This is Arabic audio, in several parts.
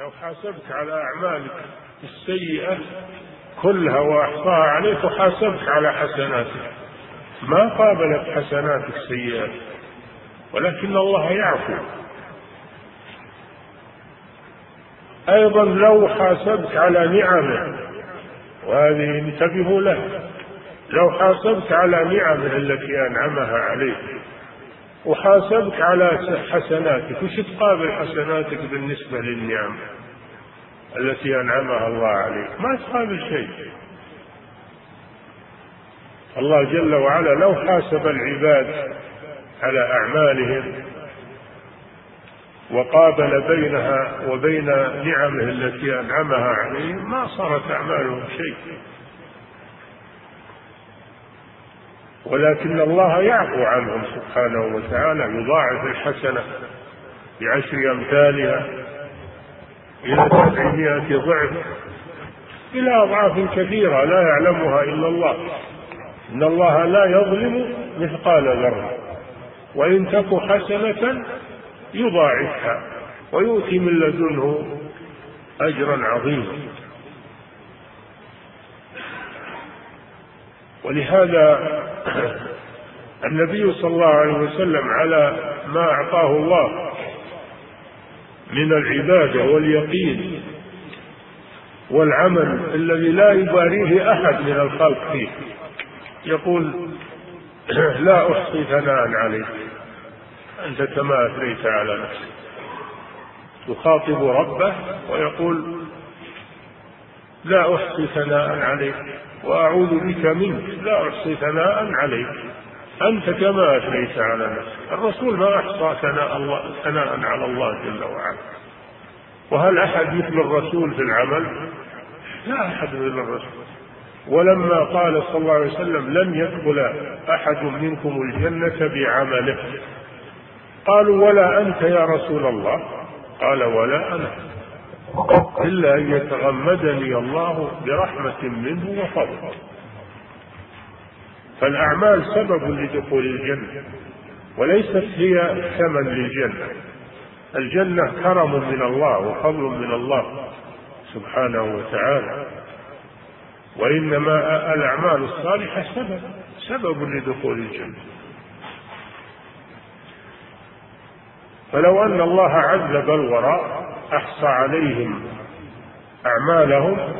لو حاسبك على أعمالك السيئة كلها وأحصاها عليك وحاسبك على حسناتك. ما قابلت حسناتك سيئات ولكن الله يعفو. أيضا لو حاسبك على نعمه وهذه انتبهوا له لو حاسبك على نعمه التي أنعمها عليك وحاسبك على حسناتك. وش تقابل حسناتك بالنسبة للنعم التي أنعمها الله عليك؟ ما تقابل شيء. الله جل وعلا لو حاسب العباد على أعمالهم وقابل بينها وبين نعمه التي أنعمها عليهم ما صارت أعمالهم شيء. ولكن الله يعفو عنهم سبحانه وتعالى يضاعف الحسنة بعشر أمثالها إلى سبعمائة ضعف إلى أضعاف كثيرة لا يعلمها إلا الله. إن الله لا يظلم مثقال ذرة وإن تك حسنة يضاعفها ويؤتي من لدنه أجرا عظيما. ولهذا النبي صلى الله عليه وسلم على ما أعطاه الله من العبادة واليقين والعمل الذي لا يباريه أحد من الخلق فيه. يقول لا أحصي ثناء عليك أنت كما أثنيت على نفسك. يخاطب ربه ويقول لا أحصي ثناء عليك وأعوذ بك منك. لا أحصي ثناء عليك. أنت كما أثنيت على نفسك. الرسول ما أحصى ثناء الله ثناء على الله جل وعلا. وهل أحد مثل الرسول في العمل؟ لا أحد مثل الرسول. ولما قال صلى الله عليه وسلم لن يدخل أحد منكم الجنة بعمله. قالوا ولا أنت يا رسول الله؟ قال ولا أنا. إلا أن يتغمدني الله برحمة منه وفضل. فالأعمال سبب لدخول الجنة وليست هي ثمن للجنة. الجنة كرم من الله وفضل من الله سبحانه وتعالى. وإنما الأعمال الصالحة سبب سبب لدخول الجنة. فلو أن الله عذب الوراء أحصى عليهم أعمالهم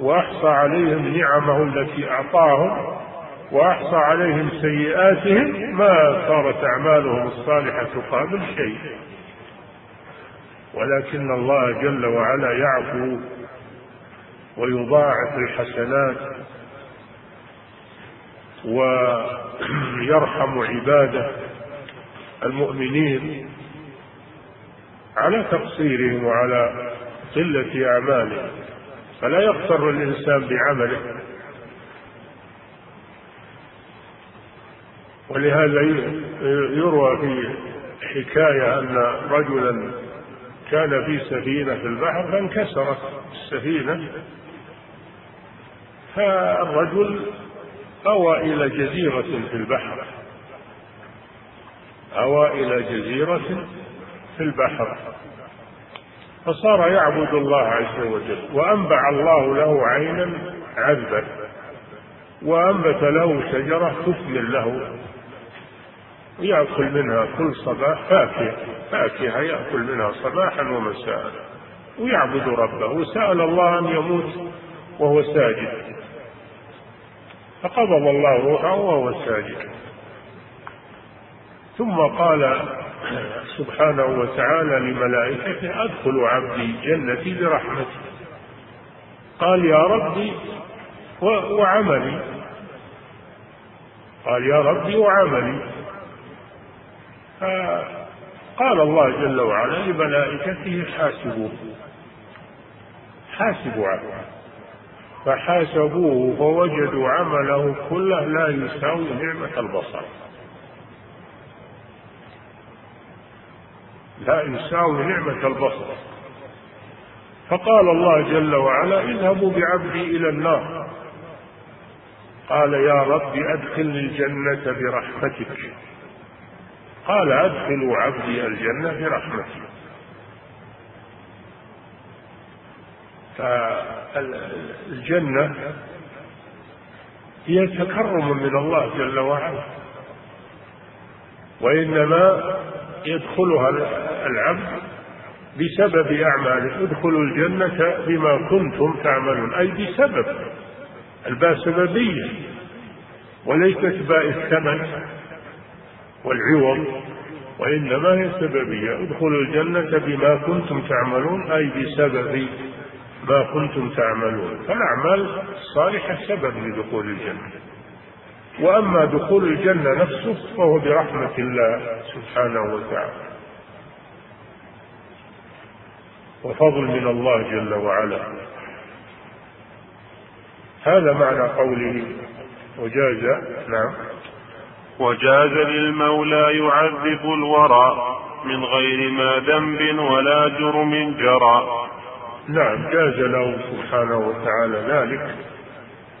وأحصى عليهم نعمه التي أعطاهم وأحصى عليهم سيئاتهم ما صارت أعمالهم الصالحة تقابل شيء. ولكن الله جل وعلا يعفو ويضاعف الحسنات ويرحم عباده المؤمنين. على تقصيرهم وعلى قلة أعمالهم فلا يغتر الإنسان بعمله. ولهذا يروى في حكاية أن رجلا كان في سفينة في البحر فانكسرت السفينة. فالرجل أوى إلى جزيرة في البحر. أوى إلى جزيرة في البحر. فصار يعبد الله عز وجل وأنبع الله له عينا عذبة وأنبت له شجرة تثمر له يأكل منها كل صباح فاكهة فاكهة يأكل منها صباحا ومساء ويعبد ربه وسأل الله أن يموت وهو ساجد. فقبض الله روحه وهو ساجد. ثم قال سبحانه وتعالى لملائكته ادخلوا عبدي جنتي برحمتي. قال يا ربي وعملي. قال يا ربي وعملي. قال الله جل وعلا لملائكته حاسبوه. حاسبوا عبده. فحاسبوه فوجدوا عمله كله لا يساوي نعمة البصر. لا يساوي نعمة البصر. فقال الله جل وعلا اذهبوا بعبدي إلى النار. قال يا رب أدخلني الجنة برحمتك. قال أدخلوا عبدي الجنة برحمتي فالجنة هي تكرم من الله جل وعلا. وإنما يدخلها العبد بسبب أعماله. ادخلوا الجنة بما كنتم تعملون. أي بسبب. الباء سببية وليست باء الثمن والعوض وإنما هي سببية. ادخلوا الجنة بما كنتم تعملون أي بسبب ما كنتم تعملون. فالأعمال الصالحة سبب لدخول الجنة. وأما دخول الجنة نفسه فهو برحمة الله سبحانه وتعالى. وفضل من الله جل وعلا. هذا معنى قوله وجاز نعم. وجاز للمولى يعذب الورى من غير ما ذنب ولا جرم جرى. نعم جاز له سبحانه وتعالى ذلك.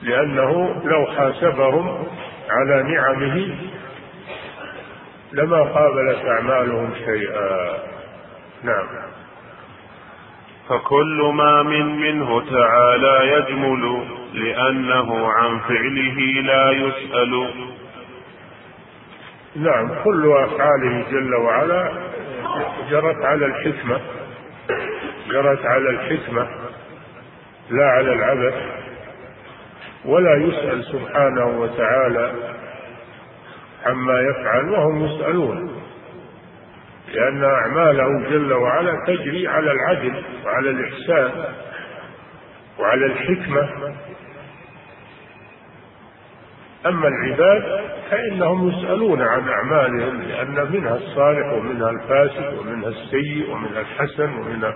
لأنه لو حاسبهم على نعمه لما قابلت أعمالهم شيئا. نعم. فكل ما من منه تعالى يجمل لأنه عن فعله لا يسأل. نعم كل أفعاله جل وعلا جرت على الحكمة جرت على الحكمة لا على العبث. ولا يسأل سبحانه وتعالى عما يفعل وهم يسألون. لأن أعماله جل وعلا تجري على العدل وعلى الإحسان وعلى الحكمة. أما العباد فإنهم يسألون عن أعمالهم لأن منها الصالح ومنها الفاسد ومنها السيء ومنها الحسن ومنها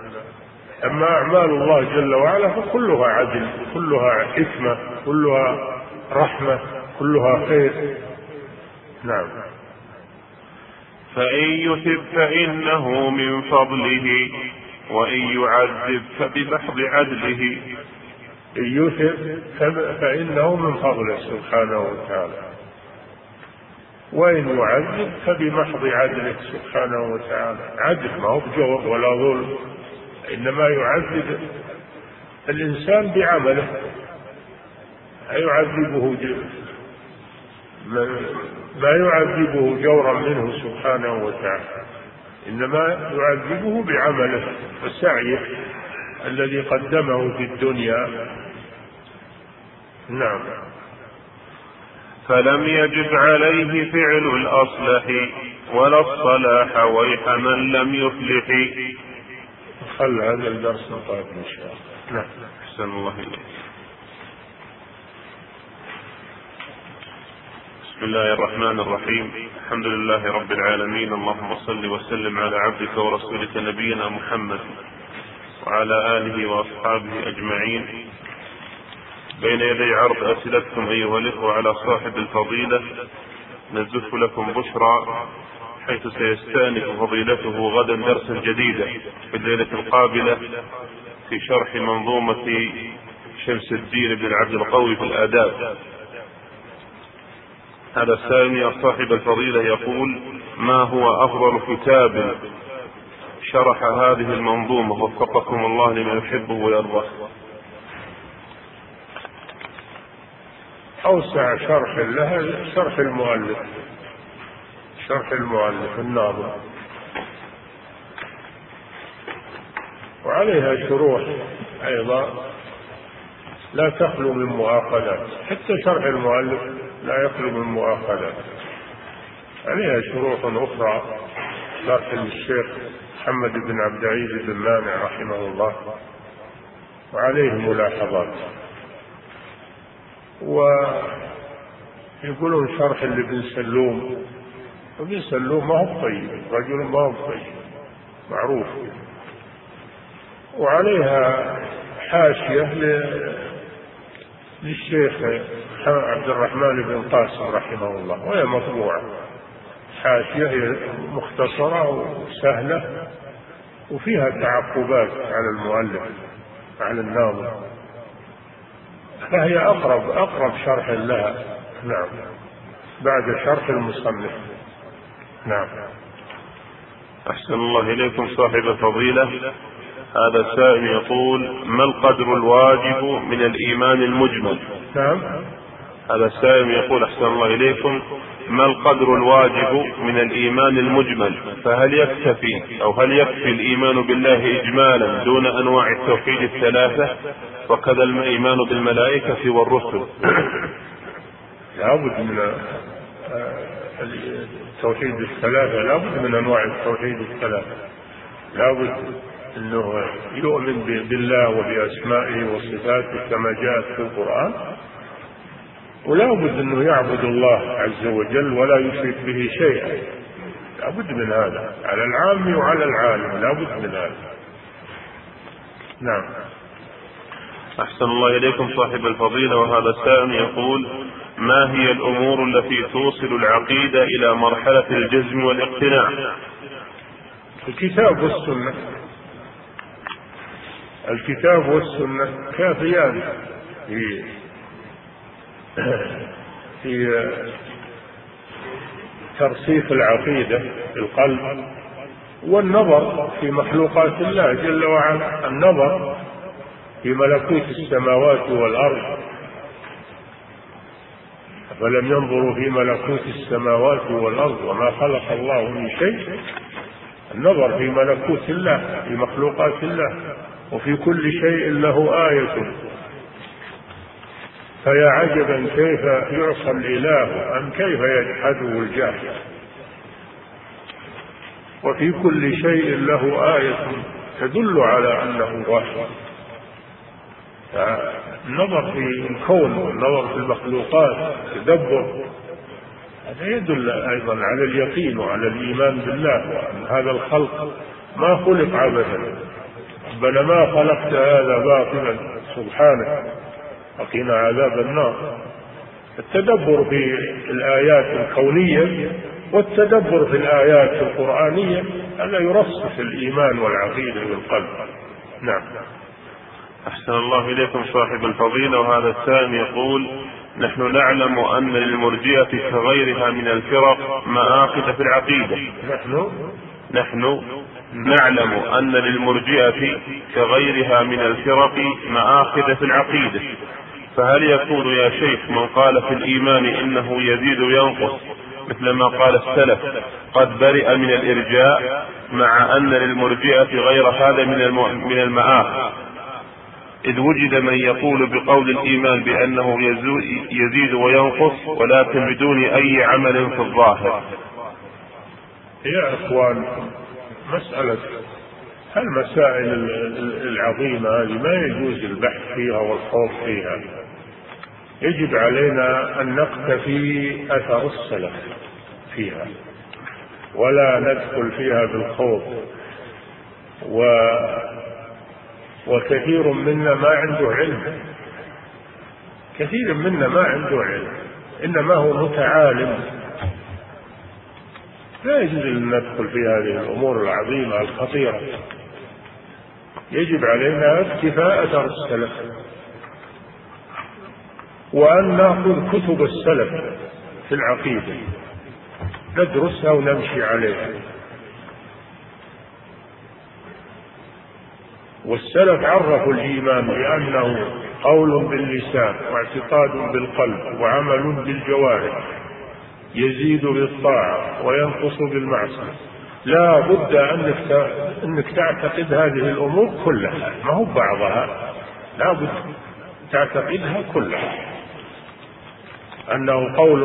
أما أعمال الله جل وعلا فكلها عدل كلها حكمة كلها رحمة كلها خير. نعم. فإن يثب فإنه من فضله وإن يعذب فبمحض عدله. إن يثب فإنه من فضله سبحانه وتعالى. وإن يعذب فبمحض عدله سبحانه وتعالى. عدل ما هو بجور ولا ظلم. إنما يعذب الإنسان بعمله يعذبه ما يعذبه جورا منه سبحانه وتعالى إنما يعذبه بعمله وسعيه الذي قدمه في الدنيا. نعم. فلم يجب عليه فعل الأصلح ولا الصلاح ويح من لم يفلح. خل هذا الدرس القادم إن شاء الله؟ نعم أحسن الله إليك. بسم الله الرحمن الرحيم. الحمد لله رب العالمين. اللهم صل وسلم على عبدك ورسولك نبينا محمد وعلى آله وأصحابه أجمعين. بين يدي عرض أسئلتكم أيها الإخوة على صاحب الفضيلة. نزف لكم بشرى. حيث سيستأنف فضيلته غدا درسا جديدا في الليلة القابلة في شرح منظومة شمس الدين بن عبد القوي في الآداب. هذا الثاني صاحب الفضيلة يقول ما هو أفضل كتاب شرح هذه المنظومة؟ وفقكم الله لما يحبه ويرضاه أوسع شرح لها شرح المؤلف. شرح المؤلف الناظم. وعليها شروح أيضا لا تخلو من مؤاخذات. حتى شرح المؤلف لا يخلو من مؤاخذات. عليها شروح أخرى لكن الشيخ محمد بن عبد العزيز بن مانع رحمه الله وعليه ملاحظات. ويقولون شرح لابن سلوم ابن سلوم ما هو طيب. رجل ما هو طيب. معروف. وعليها حاشية للشيخ عبد الرحمن بن قاسم رحمه الله وهي مطبوعة. حاشية مختصرة وسهلة وفيها تعقبات على المؤلف على الناظم. فهي أقرب أقرب شرح لها. نعم. بعد شرح المصنف. نعم. أحسن الله إليكم صاحب الفضيلة. هذا السائل يقول ما القدر الواجب من الإيمان المجمل؟ نعم. هذا السائل يقول أحسن الله إليكم ما القدر الواجب من الإيمان المجمل؟ فهل يكتفي أو هل يكفي الإيمان بالله إجمالا دون أنواع التوحيد الثلاثة؟ وكذا الإيمان بالملائكة والرسل. لابد من التوحيد الثلاثة. لابد من أنواع التوحيد الثلاثة. لابد أنه يؤمن بالله وبأسمائه وصفاته كما جاءت في القرآن. ولا بد أنه يعبد الله عز وجل ولا يشرك به شيئا. لا بد من هذا. على العام وعلى العالم. لا بد من هذا. نعم. أحسن الله إليكم صاحب الفضيلة. وهذا السائل يقول ما هي الأمور التي توصل العقيدة إلى مرحلة الجزم والاقتناع؟ الكتاب والسنة. الكتاب والسنة كافيان في في ترسيخ العقيدة في القلب والنظر في مخلوقات الله جل وعلا. النظر في ملكوت السماوات والأرض. أفلم ينظروا في ملكوت السماوات والأرض وما خلق الله من شيء. النظر في ملكوت الله في مخلوقات الله وفي كل شيء له آية. فيا عجبا كيف يعصى الإله أم كيف يجحده الجاهل وفي كل شيء له آية تدل على أنه واحد. النظر في الكون والنظر في المخلوقات تدبر. هذا يدل أيضا على اليقين وعلى الإيمان بالله وأن هذا الخلق ما خلق عبثا ربنا ما خلقت هذا باطلا سبحانك وقنا عذاب النار. التدبر في الآيات الكونية والتدبر في الآيات القرآنية هذا يرصف الإيمان والعقيدة بالقلب نعم. أحسن الله إليكم صاحب الفضيلة. وهذا الثاني يقول نحن نعلم أن للمرجئة كغيرها من الفرق مآخذ في العقيدة. نحن؟ نحن نعلم أن للمرجئة كغيرها من الفرق مآخذ في العقيدة. فهل يكون يا شيخ من قال في الإيمان إنه يزيد وينقص مثل ما قال السلف قد برئ من الإرجاء مع أن للمرجئة غير هذا من من المآخذ. إذ وجد من يقول بقول الإيمان بأنه يزيد وينقص ولكن بدون أي عمل في الظاهر. يا إخوان مسألة المسائل العظيمة هذه ما يجوز البحث فيها والخوض فيها. يجب علينا أن نقتفي أثر السلف فيها ولا ندخل فيها بالخوض. و وكثير منا ما عنده علم. كثير منا ما عنده علم. إنما هو متعالم. لا يجوز أن ندخل في هذه الأمور العظيمة الخطيرة. يجب علينا اكتفاء أثر السلف. وأن نأخذ كتب السلف في العقيدة. ندرسها ونمشي عليها. والسلف عرفوا الإيمان بأنه قول باللسان واعتقاد بالقلب وعمل بالجوارح يزيد بالطاعة وينقص بالمعصية. لا بد أنك أنك تعتقد هذه الأمور كلها ما هو بعضها لا بد تعتقدها كلها. أنه قول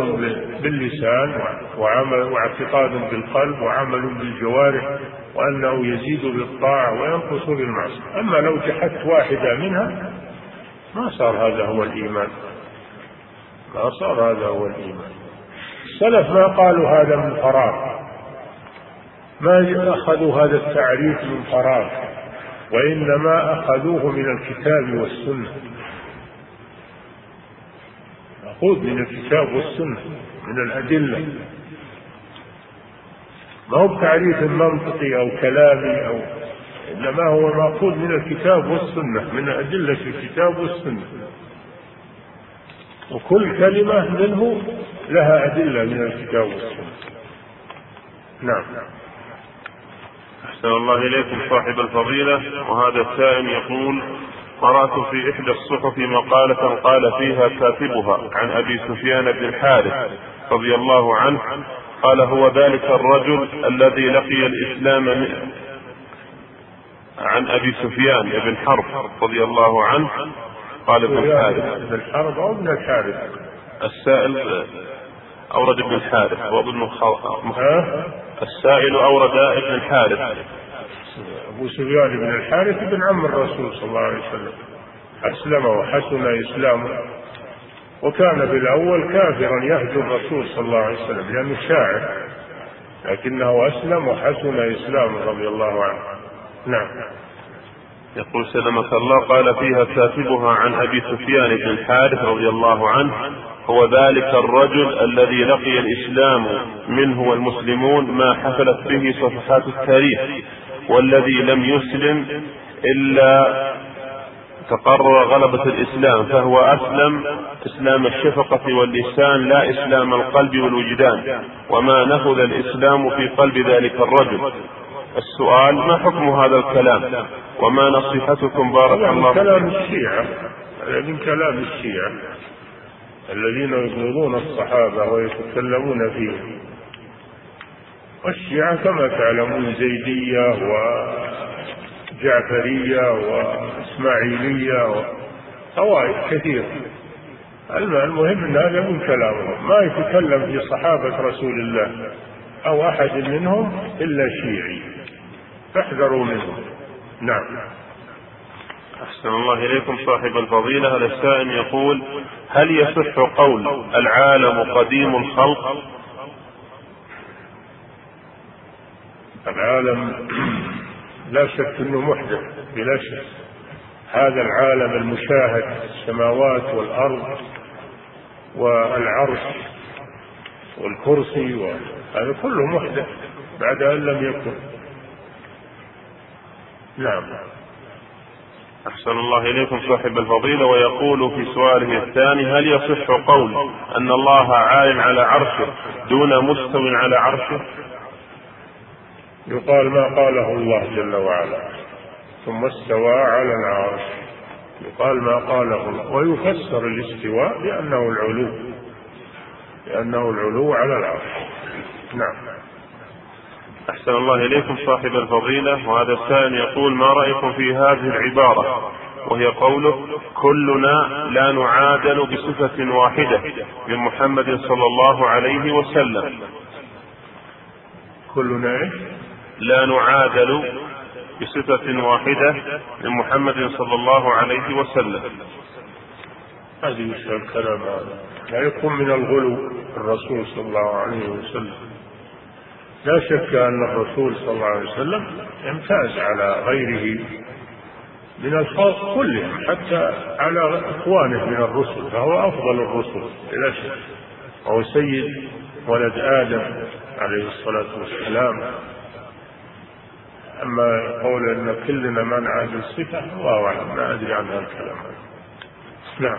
باللسان وعمل واعتقاد بالقلب وعمل بالجوارح وأنه يزيد بالطاعة وينقص بالمعصية. أما لو جحدت واحدة منها ما صار هذا هو الإيمان. ما صار هذا هو الإيمان. السلف ما قالوا هذا من فراغ. ما أخذوا هذا التعريف من فراغ وإنما أخذوه من الكتاب والسنة. مأخوذ من الكتاب والسنة من الأدلة. ما هو بتعريف منطقي أو كلامي أو إنما هو مأخوذ من الكتاب والسنة من أدلة الكتاب والسنة. وكل كلمة منه لها أدلة من الكتاب والسنة. نعم. أحسن الله إليكم صاحب الفضيلة. وهذا السائل يقول قرأت في إحدى الصحف مقالة قال فيها كاتبها عن أبي سفيان بن الحارث رضي الله عنه قال هو ذلك الرجل الذي لقي الإسلام من عن أبي سفيان بن حرب رضي الله عنه قال ابن الحارث. ابن حرب أو ابن الحارث؟ السائل أورد ابن الحارث وأظن السائل أورد ابن الحارث. أبو سفيان بن الحارث بن عم الرسول صلى الله عليه وسلم. أسلم وحسن إسلامه. وكان في الأول كافرا يهجو الرسول صلى الله عليه وسلم لأنه شاعر. لكنه أسلم وحسن إسلامه رضي الله عنه. نعم. يقول سلمك الله قال فيها كاتبها عن أبي سفيان بن الحارث رضي الله عنه هو ذلك الرجل الذي لقي الإسلام منه والمسلمون ما حفلت به صفحات التاريخ. والذي لم يسلم إلا تقرر غلبة الإسلام فهو أسلم إسلام الشفقة واللسان لا إسلام القلب والوجدان. وما نفذ الإسلام في قلب ذلك الرجل. السؤال ما حكم هذا الكلام؟ وما نصيحتكم؟ بارك الله من كلام الشيعة من كلام الشيعة الذين يبغضون الصحابة ويتكلمون فيهم والشيعة كما تعلمون زيدية وجعفرية وإسماعيلية طوائف كثيرة المهم إن هذا من كلامهم ما يتكلم في صحابة رسول الله أو أحد منهم إلا شيعي. فاحذروا منه. نعم. أحسن الله إليكم صاحب الفضيلة. هذا السائل يقول هل يصح قول العالم قديم الخلق؟ العالم لا شك إنه محدث بلا شك. هذا العالم المشاهد السماوات والأرض والعرش والكرسي هذا كله محدث بعد أن لم يكن. نعم. أحسن الله إليكم صاحب الفضيلة ويقول في سؤاله الثاني هل يصح قول أن الله عال على عرشه دون مستو على عرشه؟ يقال ما قاله الله جل وعلا ثم استوى على العرش. يقال ما قاله الله ويفسر الاستواء بأنه العلو لأنه العلو على العرش. نعم. أحسن الله إليكم صاحب الفضيلة. وهذا السائل يقول ما رأيكم في هذه العبارة؟ وهي قوله كلنا لا نعادل بصفة واحدة من محمد صلى الله عليه وسلم. كلنا؟ لا نعادل بصفة واحدة من محمد صلى الله عليه وسلم. هذه الكلام هذا. لا يكون من الغلو الرسول صلى الله عليه وسلم. لا شك أن الرسول صلى الله عليه وسلم يمتاز على غيره من الخلق كلهم حتى على إخوانه من الرسل فهو أفضل الرسل بلا شك. وهو سيد ولد آدم عليه الصلاة والسلام. أما قول أن كلنا ما نعادل الصفة الله أعلم ما أدري عن هذا الكلام. نعم.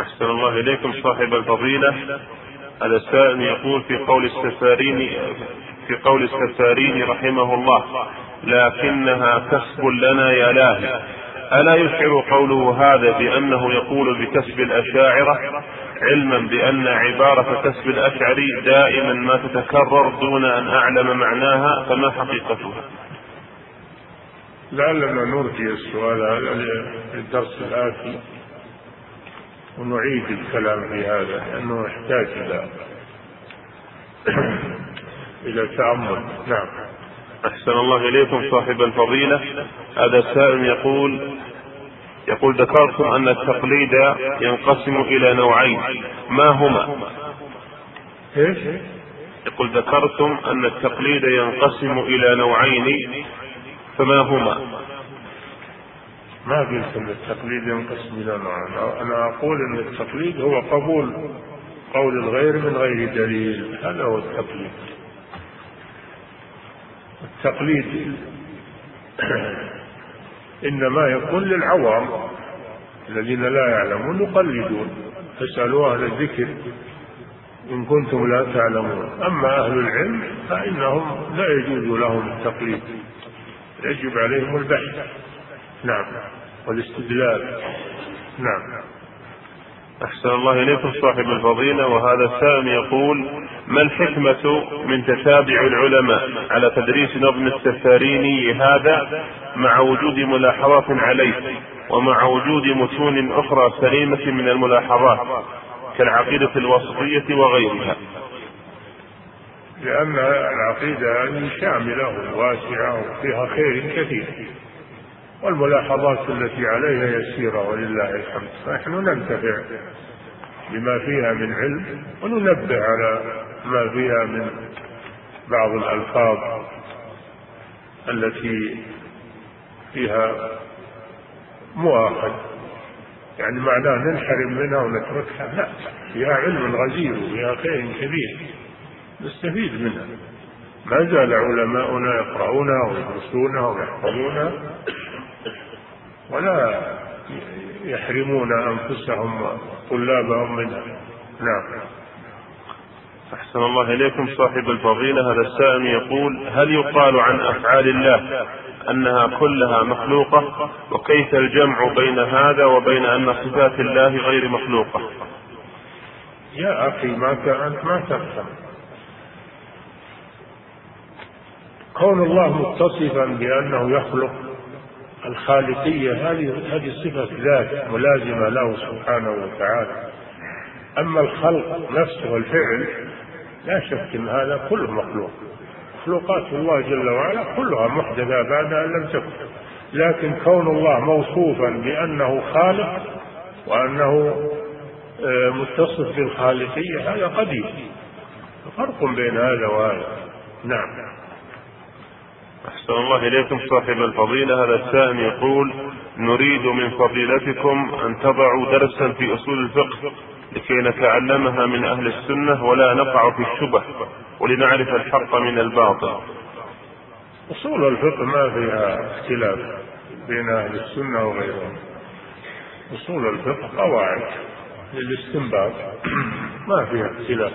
أحسن الله إليكم صاحب الفضيلة. هذا السائل يقول في قول السفارين في قول السفارين رحمه الله لكنها كسب لنا يا لاهي ألا يشعر قوله هذا بأنه يقول بكسب الأشاعرة علما بأن عبارة كسب الأشعري دائما ما تتكرر دون أن أعلم معناها فما حقيقتها؟ لعلنا نرجي السؤال هذا للدرس الآتي ونعيد الكلام في هذا لأنه يحتاج إلى إلى تأمل. نعم. أحسن الله إليكم صاحب الفضيلة. هذا السائل يقول يقول ذكرتم أن التقليد ينقسم إلى نوعين. ما هما؟ إيش؟ يقول ذكرتم أن التقليد ينقسم إلى نوعين. فما هما؟ ما قلت إن التقليد ينقسم إلى نوعين أنا أقول إن التقليد هو قبول قول الغير من غير دليل. هذا هو التقليد. التقليد إنما يكون للعوام الذين لا يعلمون يقلدون. فاسألوا أهل الذكر إن كنتم لا تعلمون. أما أهل العلم فإنهم لا يجوز لهم التقليد. يجب عليهم البحث. نعم. والاستدلال. نعم. أحسن الله إليكم صاحب الفضيلة. وهذا السائل يقول ما الحكمة من تتابع العلماء على تدريس نظم السفاريني هذا مع وجود ملاحظات عليه ومع وجود متون أخرى سليمة من الملاحظات كالعقيدة الوسطية وغيرها؟ لأن العقيدة هذه شاملة واسعة وفيها خير كثير. والملاحظات التي عليها يسيرة ولله الحمد. فنحن ننتفع بما فيها من علم وننبه على ما فيها من بعض الألفاظ التي فيها مؤاخذ يعني معناه ننحرم منها ونتركها. لا فيها علم غزير وفيها خير كبير. نستفيد منها. ما زال علماؤنا يقرؤونها ويدرسونها ويحفظونها ولا يحرمون أنفسهم طلابهم منها. نعم. أحسن الله إليكم صاحب الفضيلة. هذا السائل يقول هل يقال عن أفعال الله أنها كلها مخلوقة؟ وكيف الجمع بين هذا وبين أن صفات الله غير مخلوقة؟ يا أخي ما أنت ما تفهم. كون الله متصفا بأنه يخلق الخالقية هذه هذه صفة ذات ملازمة له سبحانه وتعالى. أما الخلق نفسه والفعل لا شك أن هذا كله مخلوق. مخلوقات الله جل وعلا كلها محدثة بعد أن لم تكن. لكن كون الله موصوفا بأنه خالق وأنه آه، متصف بالخالقية هذا قديم. فرق بين هذا وهذا. نعم. أحسن الله إليكم صاحب الفضيلة. هذا السائل يقول نريد من فضيلتكم أن تضعوا درسا في أصول الفقه لكي نتعلمها من أهل السنة ولا نقع في الشبه ولنعرف الحق من الباطل. أصول الفقه ما فيها اختلاف بين أهل السنة وغيرهم. أصول الفقه قواعد للاستنباط. ما فيها اختلاف.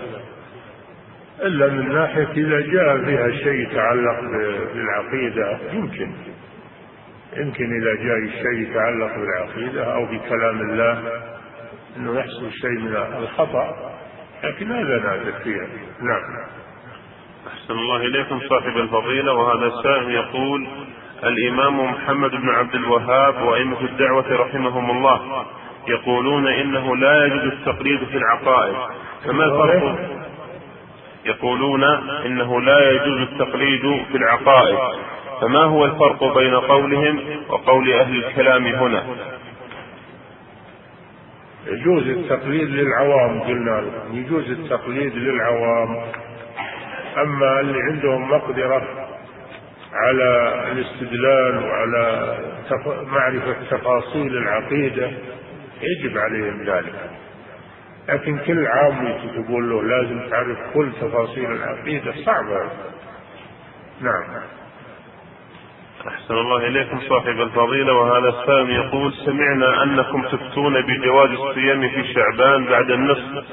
إلا من ناحية إذا جاء فيها شيء يتعلق بالعقيدة يمكن. يمكن إذا جاء شيء يتعلق بالعقيدة أو بكلام الله أنه يحصل شيء من الخطأ لكن هذا نادر فيها. نعم. أحسن الله إليكم صاحب الفضيلة. وهذا السائل يقول الإمام محمد بن عبد الوهاب وأئمة الدعوة رحمهم الله يقولون إنه لا يجوز التقليد في العقائد فما الفرق يقولون إنه لا يجوز التقليد في العقائد. فما هو الفرق بين قولهم وقول أهل الكلام هنا؟ يجوز التقليد للعوام قلنا. يجوز التقليد للعوام. أما اللي عندهم مقدرة على الاستدلال وعلى معرفة تفاصيل العقيدة يجب عليهم ذلك. لكن كل عام تقول له لازم تعرف كل تفاصيل العقيدة صعبة. نعم. أحسن الله إليكم صاحب الفضيلة وهذا السائل يقول سمعنا أنكم تفتون بجواز الصيام في شعبان بعد النصف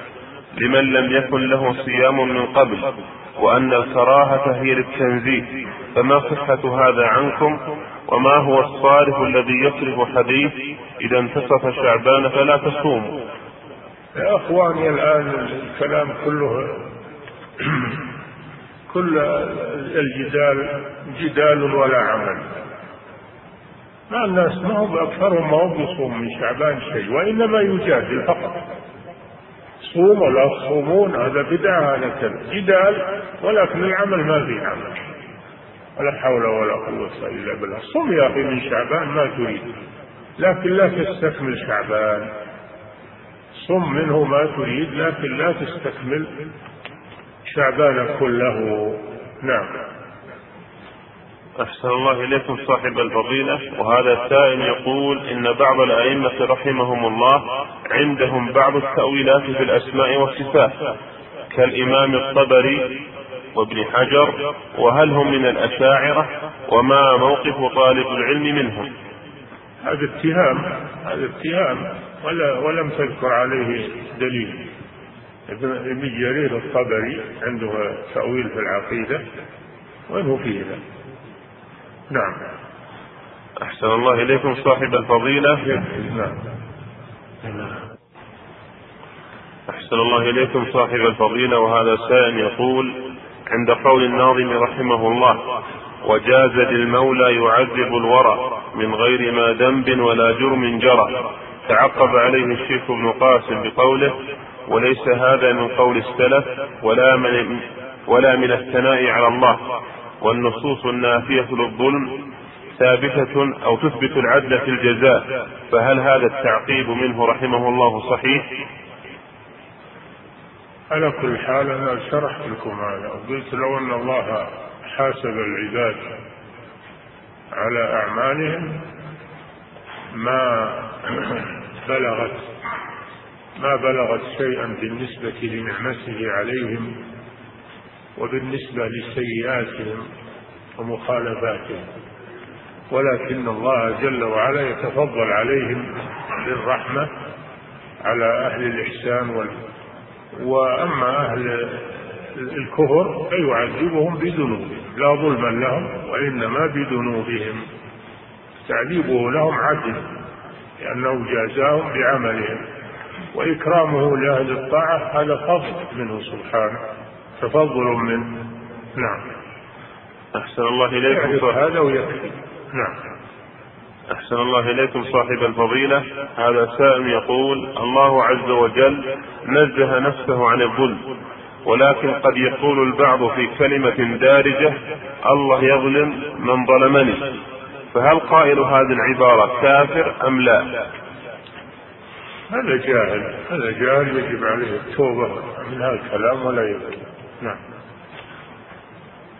لمن لم يكن له صيام من قبل وأن الكراهة هي للتنزيه. فما صحة هذا عنكم؟ وما هو الصارف الذي يصرف حديث إذا انتصف شعبان فلا تصوموا؟ يا اخواني الان الكلام كله كل الجدال جدال ولا عمل. ما الناس ما هم اكثرهم ما هم بيصوم من شعبان شيء وانما يجادل فقط. صوم ولا تصومون هذا بدعة هذا كذا جدال ولكن العمل ما في عمل. ولا حول ولا قوة إلا بالله. صم يا أخي من شعبان ما تريد. لكن لا تستكمل شعبان. صم منه ما تريد لكن لا تستكمل شعبان كله. نعم. أحسن الله إليكم صاحب الفضيلة. وهذا السائل يقول إن بعض الأئمة رحمهم الله عندهم بعض التأويلات في الأسماء والصفات كالإمام الطبري وابن حجر وهل هم من الأشاعرة وما موقف طالب العلم منهم؟ هذا اتهام هذا اتهام. ولا ولم تذكر عليه دليل. ابن جرير الطبري عنده تأويل في العقيدة وإنه فيه ذا نعم. أحسن الله إليكم صاحب الفضيلة. نعم. أحسن الله إليكم صاحب الفضيلة. وهذا سائل يقول عند قول الناظم رحمه الله وجاز للمولى يعذب الورى من غير ما ذنب ولا جرم جرى. تعقب عليه الشيخ ابن قاسم بقوله وليس هذا من قول السلف ولا من ولا من الثناء على الله والنصوص النافية للظلم ثابتة أو تثبت العدل في الجزاء فهل هذا التعقيب منه رحمه الله صحيح؟ على كل حال أنا شرحت لكم هذا وقلت لو أن الله حاسب العباد على أعمالهم ما بلغت ما بلغت شيئا بالنسبة لنعمته عليهم وبالنسبة لسيئاتهم ومخالفاتهم. ولكن الله جل وعلا يتفضل عليهم بالرحمة على أهل الإحسان وال وأما أهل الكفر فيعذبهم بذنوبهم. لا ظلما لهم وإنما بذنوبهم. تعذيبه لهم عدل. لأنه جازاهم بعملهم وإكرامه لأهل الطاعة هذا فضل منه سبحانه تفضل منه. نعم. أحسن الله إليكم هذا ويكفي. نعم. أحسن الله إليكم صاحب الفضيلة. هذا سائل يقول الله عز وجل نزه نفسه عن الظلم ولكن قد يقول البعض في كلمة دارجة الله يظلم من ظلمني. فهل قائل هذه العبارة كافر أم لا؟ هذا جاهل. هذا جاهل يجب عليه التوبة من هذا الكلام ولا يبقى نعم.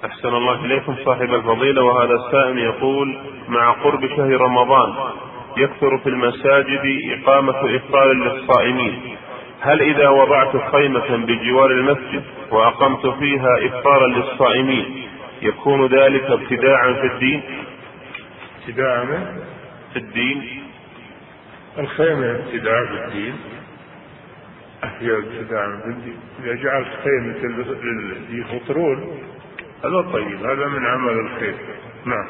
أحسن الله إليكم صاحب الفضيلة وهذا السائل يقول مع قرب شهر رمضان يكثر في المساجد إقامة إفطار للصائمين. هل إذا وضعت خيمة بجوار المسجد وأقمت فيها إفطارا للصائمين يكون ذلك ابتداعا في الدين؟ ابتداعا في الدين. الخيمة. ابتداع في الدين. هي ابتداع في الدين إذا جعلت خيمة يفطرون هذا طيب هذا من عمل الخير. نعم.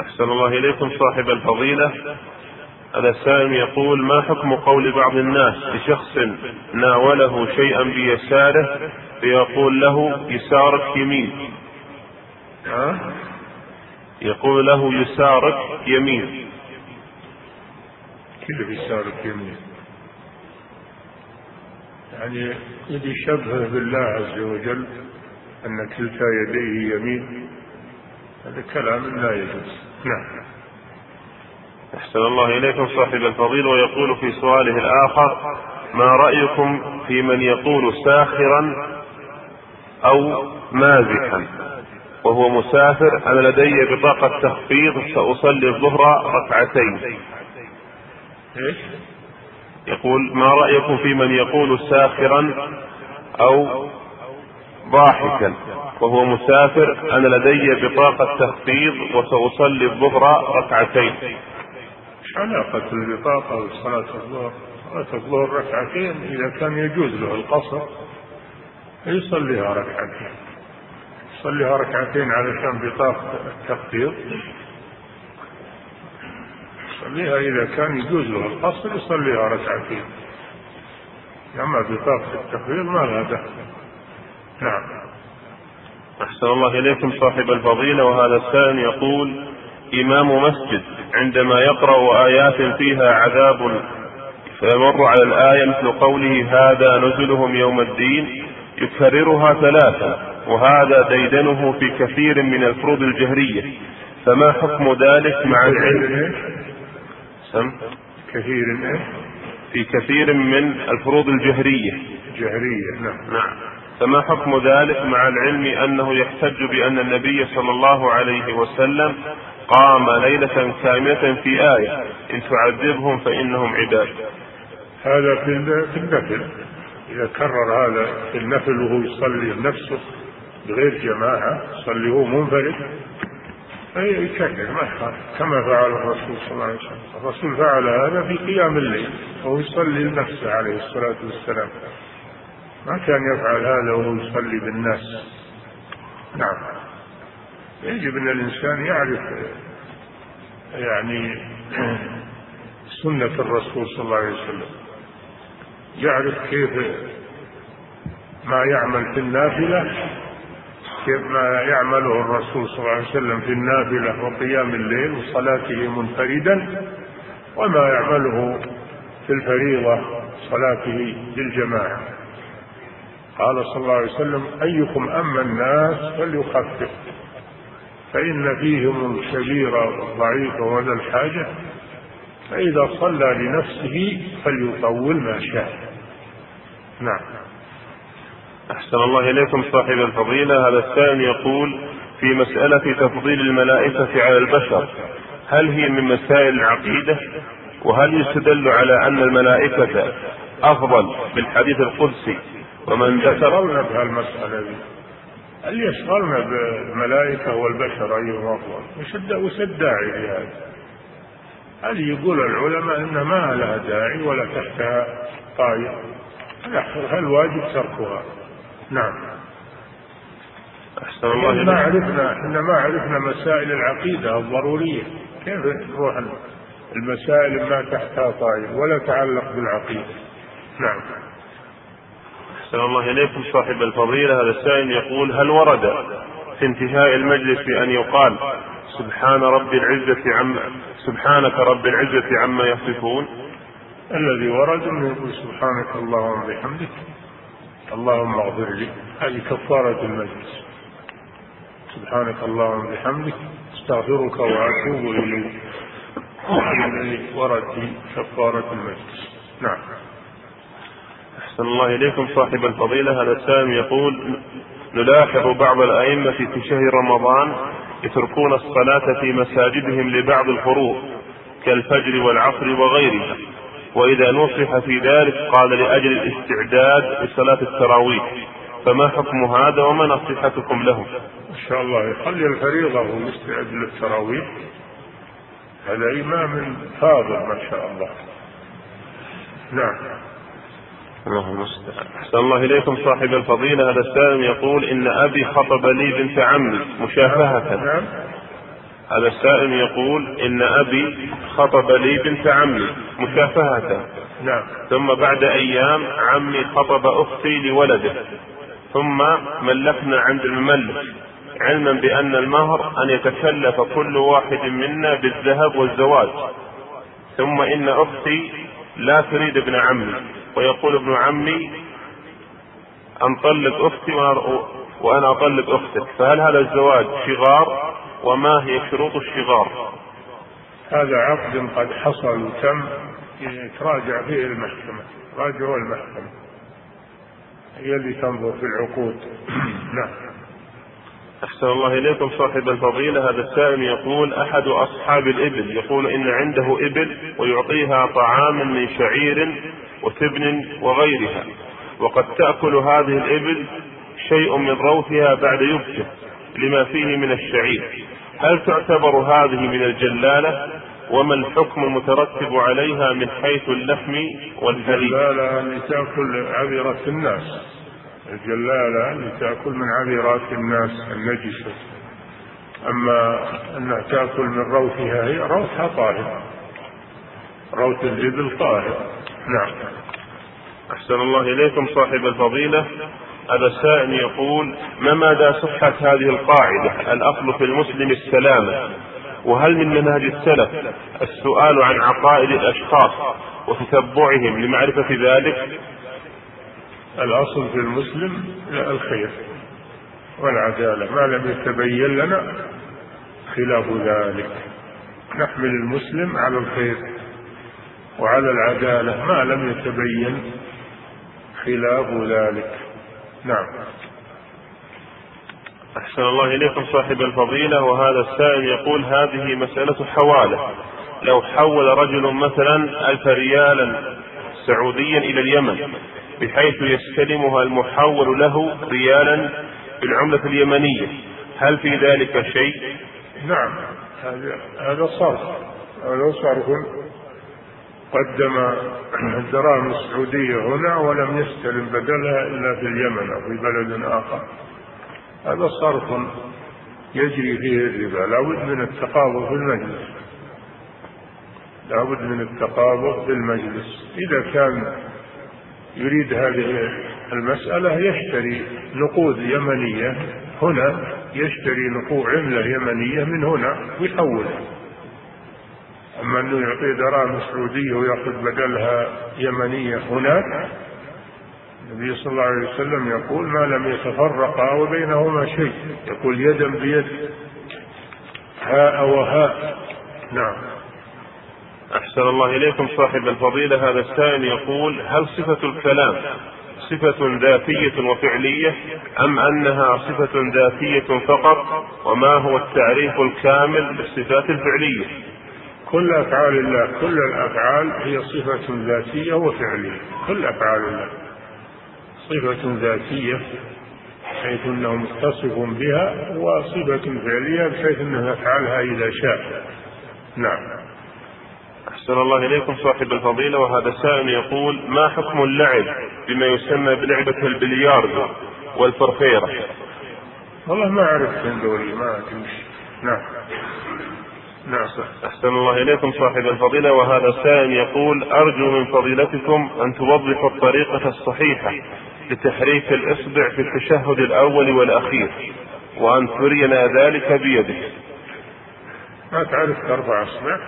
أحسن الله إليكم صاحب الفضيلة. هذا السائل يقول ما حكم قول بعض الناس لشخص ناوله شيئا بيساره فيقول له يسارك يمين. ها؟ يقول له يسارك يمين. كيف يسارك يمين؟ يعني يبي يشبهه بالله عز وجل أن كلتا يديه يمين. هذا كلام لا يجوز. نعم. أحسن الله إليكم صاحب الفضيل ويقول في سؤاله الآخر ما رأيكم في من يقول ساخرا أو مازحا؟ وهو مسافر أنا لدي بطاقة تخفيض سأصلي الظهر ركعتين إيش؟ يقول ما رأيكم في من يقول ساخرا أو ضاحكا وهو مسافر أنا لدي بطاقة تخفيض وسأصلي الظهر ركعتين إيش علاقة البطاقة وصلاة الظهر؟ صلاة الظهر ركعتين إذا كان يجوز له القصر يصليها ركعتين يصليها ركعتين علشان بطاقة التخفيض. يصليها إذا كان يجوز له القصر يصليها ركعتين. أما بطاقة التخفيض ما لها دخل. نعم. أحسن الله إليكم صاحب الفضيلة. وهذا السائل يقول إمام مسجد عندما يقرأ آيات فيها عذاب فيمر على الآية مثل قوله هذا نزلهم يوم الدين يكررها ثلاثة. وهذا ديدنه في كثير من الفروض الجهرية. فما حكم ذلك مع العلم؟ سم؟ كثير؟ في كثير من الفروض الجهرية. جهرية نعم. نعم. فما حكم ذلك مع العلم أنه يحتج بأن النبي صلى الله عليه وسلم قام ليلة كاملة في آية؟ إن تعذبهم فإنهم عباد. هذا في النفل. إذا كرر هذا في النفل وهو يصلي بنفسه بغير جماعة يصلي هو منفرد. يكرر ما يخالف كما فعل الرسول صلى الله عليه وسلم. الرسول فعل هذا في قيام الليل وهو يصلي لنفسه عليه الصلاة والسلام. ما كان يفعل هذا وهو يصلي بالناس. نعم. يجب أن الإنسان يعرف يعني سنة الرسول صلى الله عليه وسلم. يعرف كيف ما يعمل في النافلة كيف ما يعمله الرسول صلى الله عليه وسلم في النافلة وقيام الليل وصلاته منفردا وما يعمله في الفريضة صلاته بالجماعه قال صلى الله عليه وسلم أيكم أما الناس فليخفف فإن فيهم الكبير والضعيف وذا الحاجة فإذا صلى لنفسه فليطول ما شاء. نعم. أحسن الله إليكم صاحب الفضيلة. هذا السائل يقول في مسألة تفضيل الملائكة على البشر هل هي من مسائل العقيدة؟ وهل يستدل على أن الملائكة أفضل بالحديث القدسي؟ ومن يشغلنا بهالمسألة دي. اللي يشغلنا بالملائكة والبشر أيهم أفضل؟ وش الداعي لهذا؟ هذه يقول العلماء إن ما لها داعي ولا تحتها طائر هل واجب تركها؟ نعم. أحسن الله ما عرفنا إحنا ما عرفنا مسائل العقيدة الضرورية كيف نروح المسائل ما تحتها طائر ولا تعلق بالعقيدة؟ نعم. أحسن الله إليكم صاحب الفضيلة. هذا السائل يقول هل ورد في انتهاء المجلس بأن يقال سبحان رب العزة عم سبحانك رب العزة عما يصفون؟ الذي ورد أنه يقول سبحانك اللهم وبحمدك اللهم اغفر لي. هذه كفارة المجلس. سبحانك اللهم وبحمدك استغفرك وأتوب إليك. ورد في كفارة المجلس. نعم. أحسن الله إليكم صاحب الفضيلة. هذا السائل يقول نلاحظ بعض الأئمة في شهر رمضان يتركون الصلاة في مساجدهم لبعض الفروض كالفجر والعصر وغيرها. وإذا نصح في ذلك قال لأجل الاستعداد لصلاة التراويح فما حكم هذا وما نصيحتكم له؟ إن شاء الله يخلي الفريضة ويستعد للتراويح. هذا إمام فاضل ما شاء الله. نعم. الله المستعان أحسن الله إليكم صاحب الفضيلة. هذا السائل يقول إن أبي خطب لي بنت عمي مشافهة نعم. هذا السائل يقول إن أبي خطب لي بنت عمي مشافهة نعم. ثم بعد أيام عمي خطب أختي لولده. ثم ملكنا عند المملك علما بأن المهر أن يتكلف كل واحد منا بالذهب والزواج. ثم إن أختي لا تريد ابن عمي. ويقول ابن عمي أنطلق أختي وأنا أطلق أختك. فهل هذا الزواج شغار؟ وما هي شروط الشغار؟ هذا عقد قد حصل وتم يتراجع فيه المحكمة راجعوا المحكمة. هي اللي تنظر في العقود. نعم. أحسن الله إليكم صاحب الفضيلة. هذا السائل يقول أحد أصحاب الإبل يقول إن عنده إبل ويعطيها طعاما من شعير وتبن وغيرها وقد تأكل هذه الإبل شيء من روثها بعد يبكر لما فيه من الشعير. هل تعتبر هذه من الجلالة؟ وما الحكم المترتب عليها من حيث اللحم والحليب الجلالة أن تأكل عذرة الناس. الجلالة اللي تأكل من عذرات الناس النجسة. أما أنها تأكل من روثها هي روثها طاهر. روث الإبل طاهر. نعم. أحسن الله إليكم صاحب الفضيلة. هذا السائل يقول ما مدى صحة هذه القاعدة؟ الأصل في المسلم السلامة. وهل من منهج السلف السؤال عن عقائد الأشخاص وتتبعهم لمعرفة ذلك؟ الأصل في المسلم الخير والعدالة. ما لم يتبين لنا خلاف ذلك. نحمل المسلم على الخير وعلى العدالة. ما لم يتبين خلاف ذلك. نعم. أحسن الله إليكم صاحب الفضيلة وهذا السائل يقول هذه مسألة حوالة. لو حول رجل مثلا ألف ريالا سعوديا إلى اليمن بحيث يستلمها المحول له ريالا بالعملة اليمنية هل في ذلك شيء؟ نعم هذا هذا صرف هذا صرف قدم الدراهم السعودية هنا ولم يستلم بدلها إلا في اليمن أو في بلد آخر. هذا صرف يجري فيه الربا. لابد من التقابض في المجلس. لابد من التقابض في المجلس. إذا كان يريد هذه المسألة يشتري نقود يمنية هنا يشتري نقود عملة يمنية من هنا ويحولها أما أنه يعطيه دراهم سعودية ويأخذ بدلها يمنية هناك النبي صلى الله عليه وسلم يقول ما لم يتفرقا وبينهما شيء يقول يدا بيد هاء وهاء نعم. أحسن الله إليكم صاحب الفضيلة هذا السائل يقول هل صفة الكلام صفة ذاتية وفعلية أم أنها صفة ذاتية فقط؟ وما هو التعريف الكامل للصفات الفعلية؟ كل أفعال الله كل الأفعال هي صفة ذاتية وفعلية كل أفعال الله. صفة ذاتية حيث أنه متصف بها وصفة فعلية بحيث أنه يفعلها إذا شاء. نعم. أحسن الله إليكم صاحب الفضيلة وهذا سائل يقول ما حكم اللعب بما يسمى بلعبة البلياردو والفرفيرة؟ والله ما أعرف دوري ما تمشي نعم. نعم أحسن الله إليكم صاحب الفضيلة. وهذا سائل يقول أرجو من فضيلتكم أن توضحوا الطريقة الصحيحة لتحريك الإصبع في التشهد الأول والأخير وأن ترينا ذلك بيدك ما تعرف ترفع إصبع؟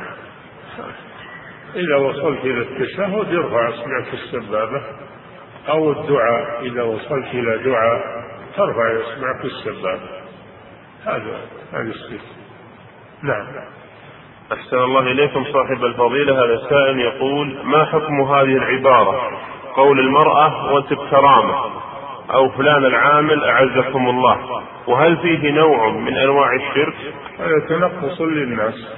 إذا وصلت إلى التشهد ارفع إصبعك السبابة أو الدعاء إذا وصلت إلى دعاء ترفع إصبعك السبابة. هذا هذه الصفة نعم. أحسن الله إليكم صاحب الفضيلة. هذا السائل يقول ما حكم هذه العبارة؟ قول المرأة وأنت بكرامة أو فلان العامل أعزكم الله. وهل فيه نوع من أنواع الشرك؟ هذا تنقص للناس.